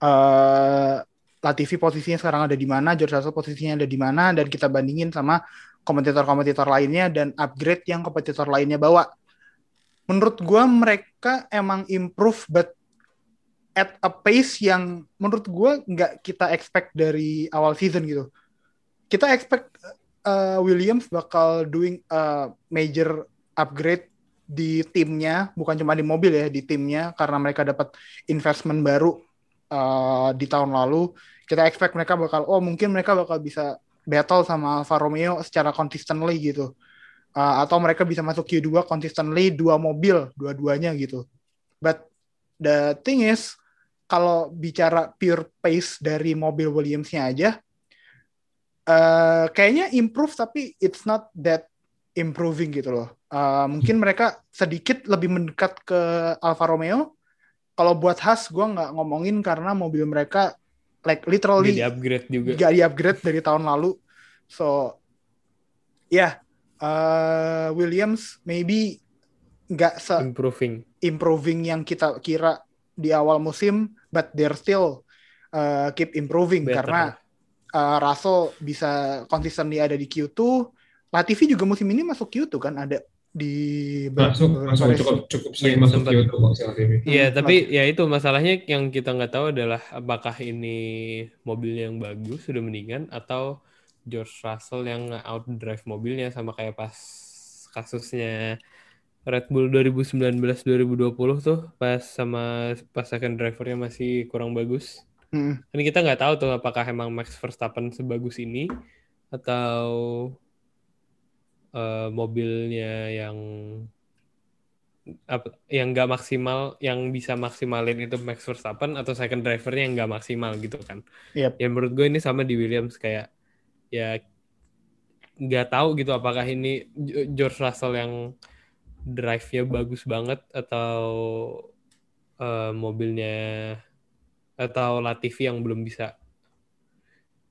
[SPEAKER 1] eh Latifi posisinya sekarang ada di mana, George Russell posisinya ada di mana, dan kita bandingin sama kompetitor-kompetitor lainnya dan upgrade yang kompetitor lainnya bawa. Menurut gua mereka emang improve, but at a pace yang menurut gua nggak kita expect dari awal season gitu. Kita expect uh, Williams bakal doing a major upgrade di timnya, bukan cuma di mobil ya, di timnya karena mereka dapat investment baru uh, di tahun lalu. Kita expect mereka bakal, oh mungkin mereka bakal bisa battle sama Alfa Romeo secara consistently gitu. Uh, atau mereka bisa masuk Q2 consistently dua mobil, dua-duanya gitu. But the thing is, kalau bicara pure pace dari mobil Williams-nya aja, eh, kayaknya improve tapi it's not that improving gitu loh. Eh, mungkin mereka sedikit lebih mendekat ke Alfa Romeo. Kalau buat Haas, gue nggak ngomongin karena mobil mereka like literally
[SPEAKER 2] upgrade juga.
[SPEAKER 1] nggak di upgrade dari tahun lalu. So, ya yeah, Williams maybe nggak se
[SPEAKER 2] Improving.
[SPEAKER 1] improving yang kita kira di awal musim, but they're still uh, keep improving
[SPEAKER 2] Better.
[SPEAKER 1] karena uh, Russell bisa konsisten ada di Q2. Latifi juga musim ini masuk Q2 kan ada di
[SPEAKER 3] Masuk, masuk cukup cukup sering
[SPEAKER 2] Iya,
[SPEAKER 3] masuk
[SPEAKER 2] sempat.
[SPEAKER 3] Kyoto kok si LTV.
[SPEAKER 2] Iya,
[SPEAKER 1] Hmm,
[SPEAKER 2] tapi ya itu masalahnya yang kita nggak tahu adalah apakah ini mobilnya yang bagus sudah mendingan atau George Russell yang outdrive mobilnya sama kayak pas kasusnya Red Bull 2019-2020 tuh pas sama pas second drivernya masih kurang bagus.
[SPEAKER 1] Hmm.
[SPEAKER 2] Kan kita nggak tahu tuh apakah emang Max Verstappen sebagus ini atau eh, mobilnya yang apa yang nggak maksimal yang bisa maksimalin itu Max Verstappen atau second drivernya yang nggak maksimal gitu kan
[SPEAKER 1] Yep.
[SPEAKER 2] ya menurut gue ini sama di Williams kayak ya nggak tahu gitu apakah ini George Russell yang drive-nya bagus banget atau eh, mobilnya atau Latifi yang belum bisa.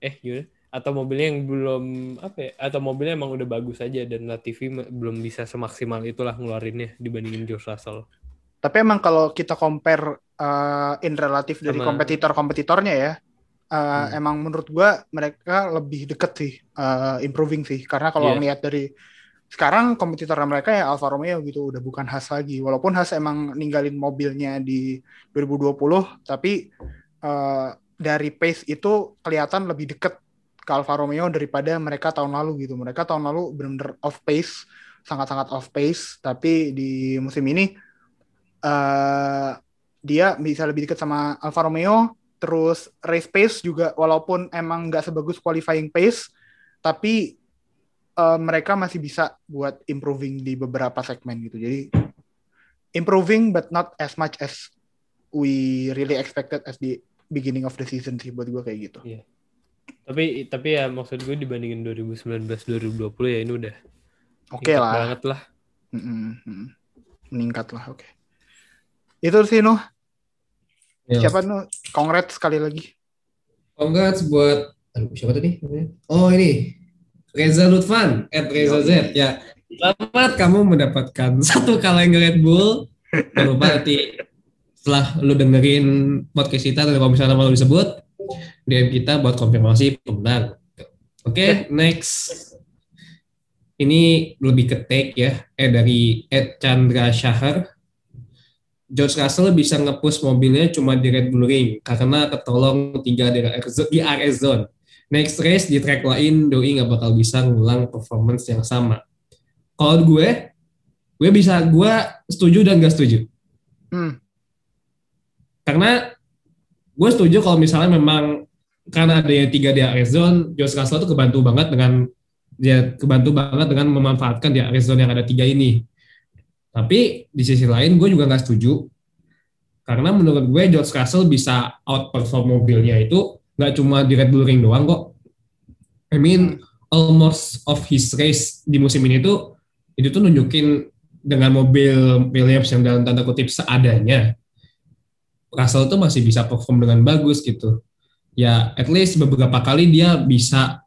[SPEAKER 2] Eh gimana? Atau mobilnya yang belum apa ya atau mobilnya emang udah bagus aja dan Latifi belum bisa semaksimal itulah ngeluarinnya dibandingin George Russell.
[SPEAKER 1] Tapi emang kalau kita compare uh, in relatif dari kompetitor-kompetitornya ya, uh,
[SPEAKER 2] Hmm.
[SPEAKER 1] emang menurut gua mereka lebih deket sih uh, improving sih. Karena kalau
[SPEAKER 2] Iya.
[SPEAKER 1] ngeliat dari sekarang kompetitor mereka ya Alfa Romeo gitu udah bukan Haas lagi. Walaupun Haas emang ninggalin mobilnya di 2020, tapi uh, dari pace itu kelihatan lebih deket ke Alfa Romeo daripada mereka tahun lalu gitu. Mereka tahun lalu benar-benar off pace, sangat-sangat off pace. Tapi di musim ini eh dia bisa lebih dekat sama Alfa Romeo. Terus race pace juga walaupun emang nggak sebagus qualifying pace, tapi eh, mereka masih bisa buat improving di beberapa segmen gitu. Jadi improving but not as much as we really expected as the beginning of the season sih buat gue kayak gitu.
[SPEAKER 2] tapi tapi ya maksud gue dibandingin 2019 2020 ya ini udah
[SPEAKER 1] Oke
[SPEAKER 2] tingkat
[SPEAKER 1] lah.
[SPEAKER 2] banget lah
[SPEAKER 1] mm. Meningkat lah, oke. Itu sih Nuh.
[SPEAKER 3] Ya.
[SPEAKER 1] Siapa Nuh? Congrats sekali lagi.
[SPEAKER 3] Congrats buat aduh siapa tadi? Oh ini Reza Lutfan at Reza Z ya. Selamat kamu mendapatkan satu kaleng Red Bull. Jangan lupa nanti setelah lu dengerin podcast kita dan kalau misalnya nama lu disebut DM kita buat konfirmasi pemenang. Oke, next. Ini lebih ke take ya, eh dari Ed Chandra Shahar. George Russell bisa nge-push mobilnya cuma di Red Bull Ring karena ketolong tiga di RS zone. Next race di track lain Doi nggak bakal bisa ngulang performance yang sama. Kalau gue, gue bisa gue setuju dan gak setuju.
[SPEAKER 1] Hmm.
[SPEAKER 3] Karena gue setuju kalau misalnya memang karena ada yang tiga di RS zone, George Russell tuh kebantu banget dengan dia kebantu banget dengan memanfaatkan di RS zone yang ada tiga ini. Tapi di sisi lain gue juga nggak setuju karena menurut gue George Russell bisa outperform mobilnya itu nggak cuma di Red Bull Ring doang kok. I mean almost of his race di musim ini tuh itu tuh nunjukin dengan mobil Williams yang dalam tanda kutip seadanya Russell tuh masih bisa perform dengan bagus gitu. Ya at least beberapa kali dia bisa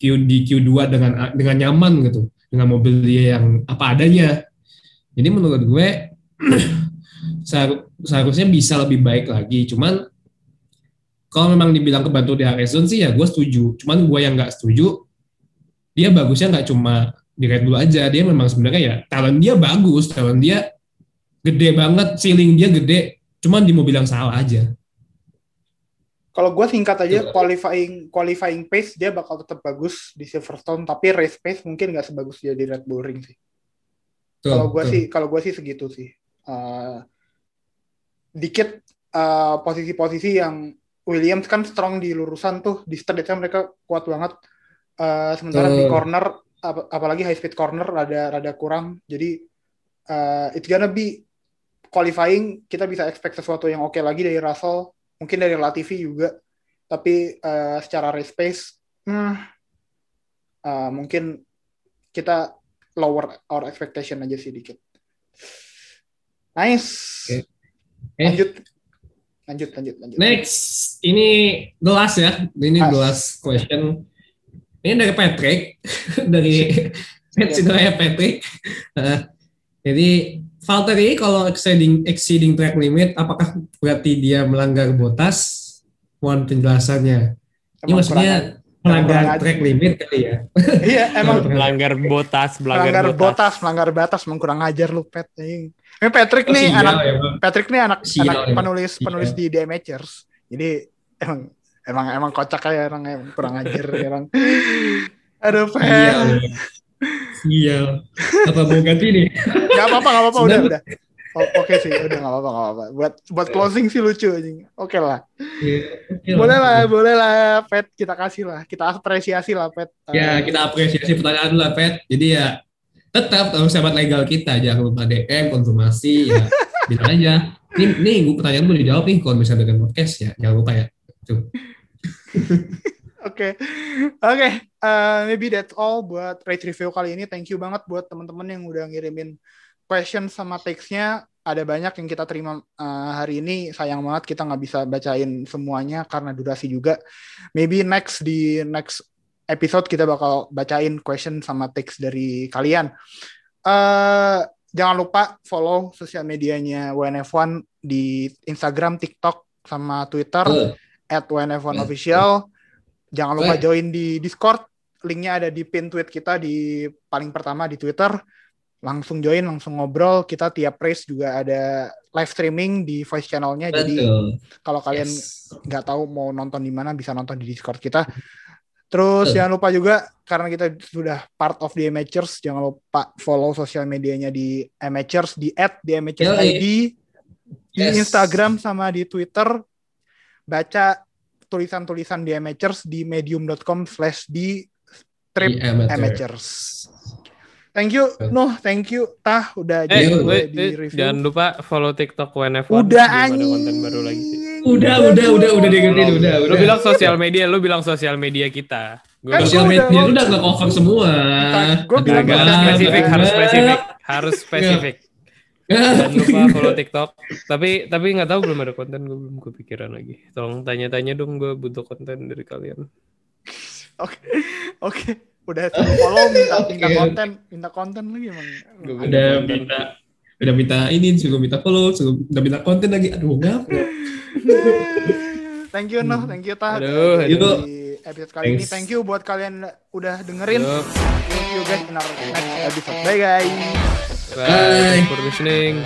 [SPEAKER 3] Q di Q2 dengan dengan nyaman gitu dengan mobil dia yang apa adanya. Jadi menurut gue seharu- seharusnya bisa lebih baik lagi. Cuman kalau memang dibilang kebantu di Harrison sih ya gue setuju. Cuman gue yang nggak setuju dia bagusnya nggak cuma di Red Bull aja. Dia memang sebenarnya ya talent dia bagus, talent dia gede banget, ceiling dia gede. Cuman di mobil yang salah aja.
[SPEAKER 1] Kalau gue singkat aja
[SPEAKER 3] Betul.
[SPEAKER 1] qualifying qualifying pace dia bakal tetap bagus di Silverstone, tapi race pace mungkin nggak sebagus dia di Red Bull Ring sih. Kalau gue sih kalau gue sih segitu sih. Eh, dikit eh, posisi-posisi yang Williams kan strong di lurusan tuh di straight mereka kuat banget. Eh, sementara di
[SPEAKER 3] Tuh.
[SPEAKER 1] corner ap- apalagi high speed corner rada rada kurang. Jadi eh, it's gonna be qualifying kita bisa expect sesuatu yang oke lagi dari Russell, mungkin dari Latifi juga. Tapi eh, secara race pace hmm, eh, mungkin kita lower our expectation aja sih dikit. Nice.
[SPEAKER 3] Oke. Eh.
[SPEAKER 1] Lanjut. Lanjut, lanjut, lanjut.
[SPEAKER 3] Next, ini gelas ya. Ini
[SPEAKER 1] As.
[SPEAKER 3] gelas question. Ini dari Patrick, dari Pensilvania Patrick. Nah, jadi Valtteri kalau exceeding exceeding track limit, apakah berarti dia melanggar botas? Mohon penjelasannya. Ini maksudnya melanggar track limit kali ya?
[SPEAKER 1] iya, emang
[SPEAKER 2] melanggar botas melanggar,
[SPEAKER 1] melanggar
[SPEAKER 2] botas,
[SPEAKER 1] botas, melanggar batas, emang kurang ajar lu, Pet. Anjing. Ini Patrick nih,
[SPEAKER 3] Sial
[SPEAKER 1] anak
[SPEAKER 3] ya, Bang.
[SPEAKER 1] Patrick nih anak
[SPEAKER 3] Sial
[SPEAKER 1] anak
[SPEAKER 3] ya.
[SPEAKER 1] penulis
[SPEAKER 3] Sial.
[SPEAKER 1] penulis di The Amateurs. Jadi emang emang emang kocak aja orang emang kurang ajar orang. Aduh, Pet.
[SPEAKER 3] Sial. Sial. Apa mau ganti nih?
[SPEAKER 1] Gak apa-apa, gak apa-apa, udah, udah. Oke sih, udah gak apa-apa, gak apa-apa. Buat buat closing sih lucu anjing. Oke lah.
[SPEAKER 3] Iya, oke
[SPEAKER 1] Boleh lah, boleh lah, Pet. Kita kasih lah, kita apresiasi lah, Pet.
[SPEAKER 3] Ya, kita apresiasi pertanyaan lah, Pet. Jadi ya, tetap tahu sahabat legal kita. Jangan lupa DM, konfirmasi, ya. Bilang aja. Nih, nih gue pertanyaan gue dijawab nih kalau misalnya dengan podcast ya. Jangan lupa ya. Tuh.
[SPEAKER 1] Oke, oke. Eh, maybe that's all buat rate review kali ini. Thank you banget buat teman-teman yang udah ngirimin question sama text-nya ada banyak yang kita terima uh, hari ini. Sayang banget kita nggak bisa bacain semuanya karena durasi juga. Maybe next di next episode kita bakal bacain question sama text dari kalian. Uh, jangan lupa follow sosial medianya WNF1 di Instagram, TikTok, sama Twitter
[SPEAKER 3] Uh.
[SPEAKER 1] at WNF1
[SPEAKER 3] Uh.
[SPEAKER 1] official. Jangan lupa join di Discord. Linknya ada di pin tweet kita di paling pertama di Twitter. Langsung join, langsung ngobrol. Kita tiap race juga ada live streaming di voice channelnya. Jadi kalau kalian
[SPEAKER 3] Yes.
[SPEAKER 1] nggak tahu mau nonton di mana bisa nonton di Discord kita. Terus
[SPEAKER 3] Betul.
[SPEAKER 1] jangan lupa juga karena kita sudah part of the amateurs, jangan lupa follow sosial medianya di amateurs di @theamateurs
[SPEAKER 3] Yoi.
[SPEAKER 1] ID di
[SPEAKER 3] Yes.
[SPEAKER 1] Instagram sama di Twitter. Baca tulisan-tulisan di amateurs di medium.com slash di trip
[SPEAKER 3] Di amateur.
[SPEAKER 1] amateurs. Thank you. Noh, thank you, Tah, udah
[SPEAKER 2] Eh,
[SPEAKER 1] jadi
[SPEAKER 2] wait,
[SPEAKER 1] di review.
[SPEAKER 2] jangan lupa follow TikTok WNF1.
[SPEAKER 1] Udah anjing.
[SPEAKER 2] konten baru lagi sih.
[SPEAKER 3] Udah, udah, udah, udah dengerin, udah,
[SPEAKER 2] Lu
[SPEAKER 3] udah.
[SPEAKER 2] bilang sosial media, lu bilang sosial media kita. Gua
[SPEAKER 1] Kan
[SPEAKER 2] bilang-
[SPEAKER 3] Sosial
[SPEAKER 1] udah
[SPEAKER 3] media
[SPEAKER 1] ngomong.
[SPEAKER 3] udah nggak cover semua.
[SPEAKER 1] Gua bilang media.
[SPEAKER 2] spesifik, harus spesifik, harus spesifik. Jangan lupa follow TikTok. Tapi tapi nggak tahu belum ada konten, gue belum kepikiran lagi. Tolong tanya-tanya dong, gue butuh konten dari kalian.
[SPEAKER 1] Oke, oke. Udah suruh follow, minta, minta konten, minta konten lagi emang.
[SPEAKER 2] Gua
[SPEAKER 3] Ada minta udah minta ini suruh minta follow suruh udah minta konten lagi aduh ngap
[SPEAKER 1] thank you Noh, thank you Tah.
[SPEAKER 2] Aduh,
[SPEAKER 1] Udah
[SPEAKER 3] aduh.
[SPEAKER 1] Di episode kali ini,
[SPEAKER 3] Thanks.
[SPEAKER 1] thank you buat kalian udah dengerin.
[SPEAKER 2] Yup.
[SPEAKER 1] See you guys in our next episode. Bye guys.
[SPEAKER 2] Bye.
[SPEAKER 3] Bye.
[SPEAKER 2] For listening.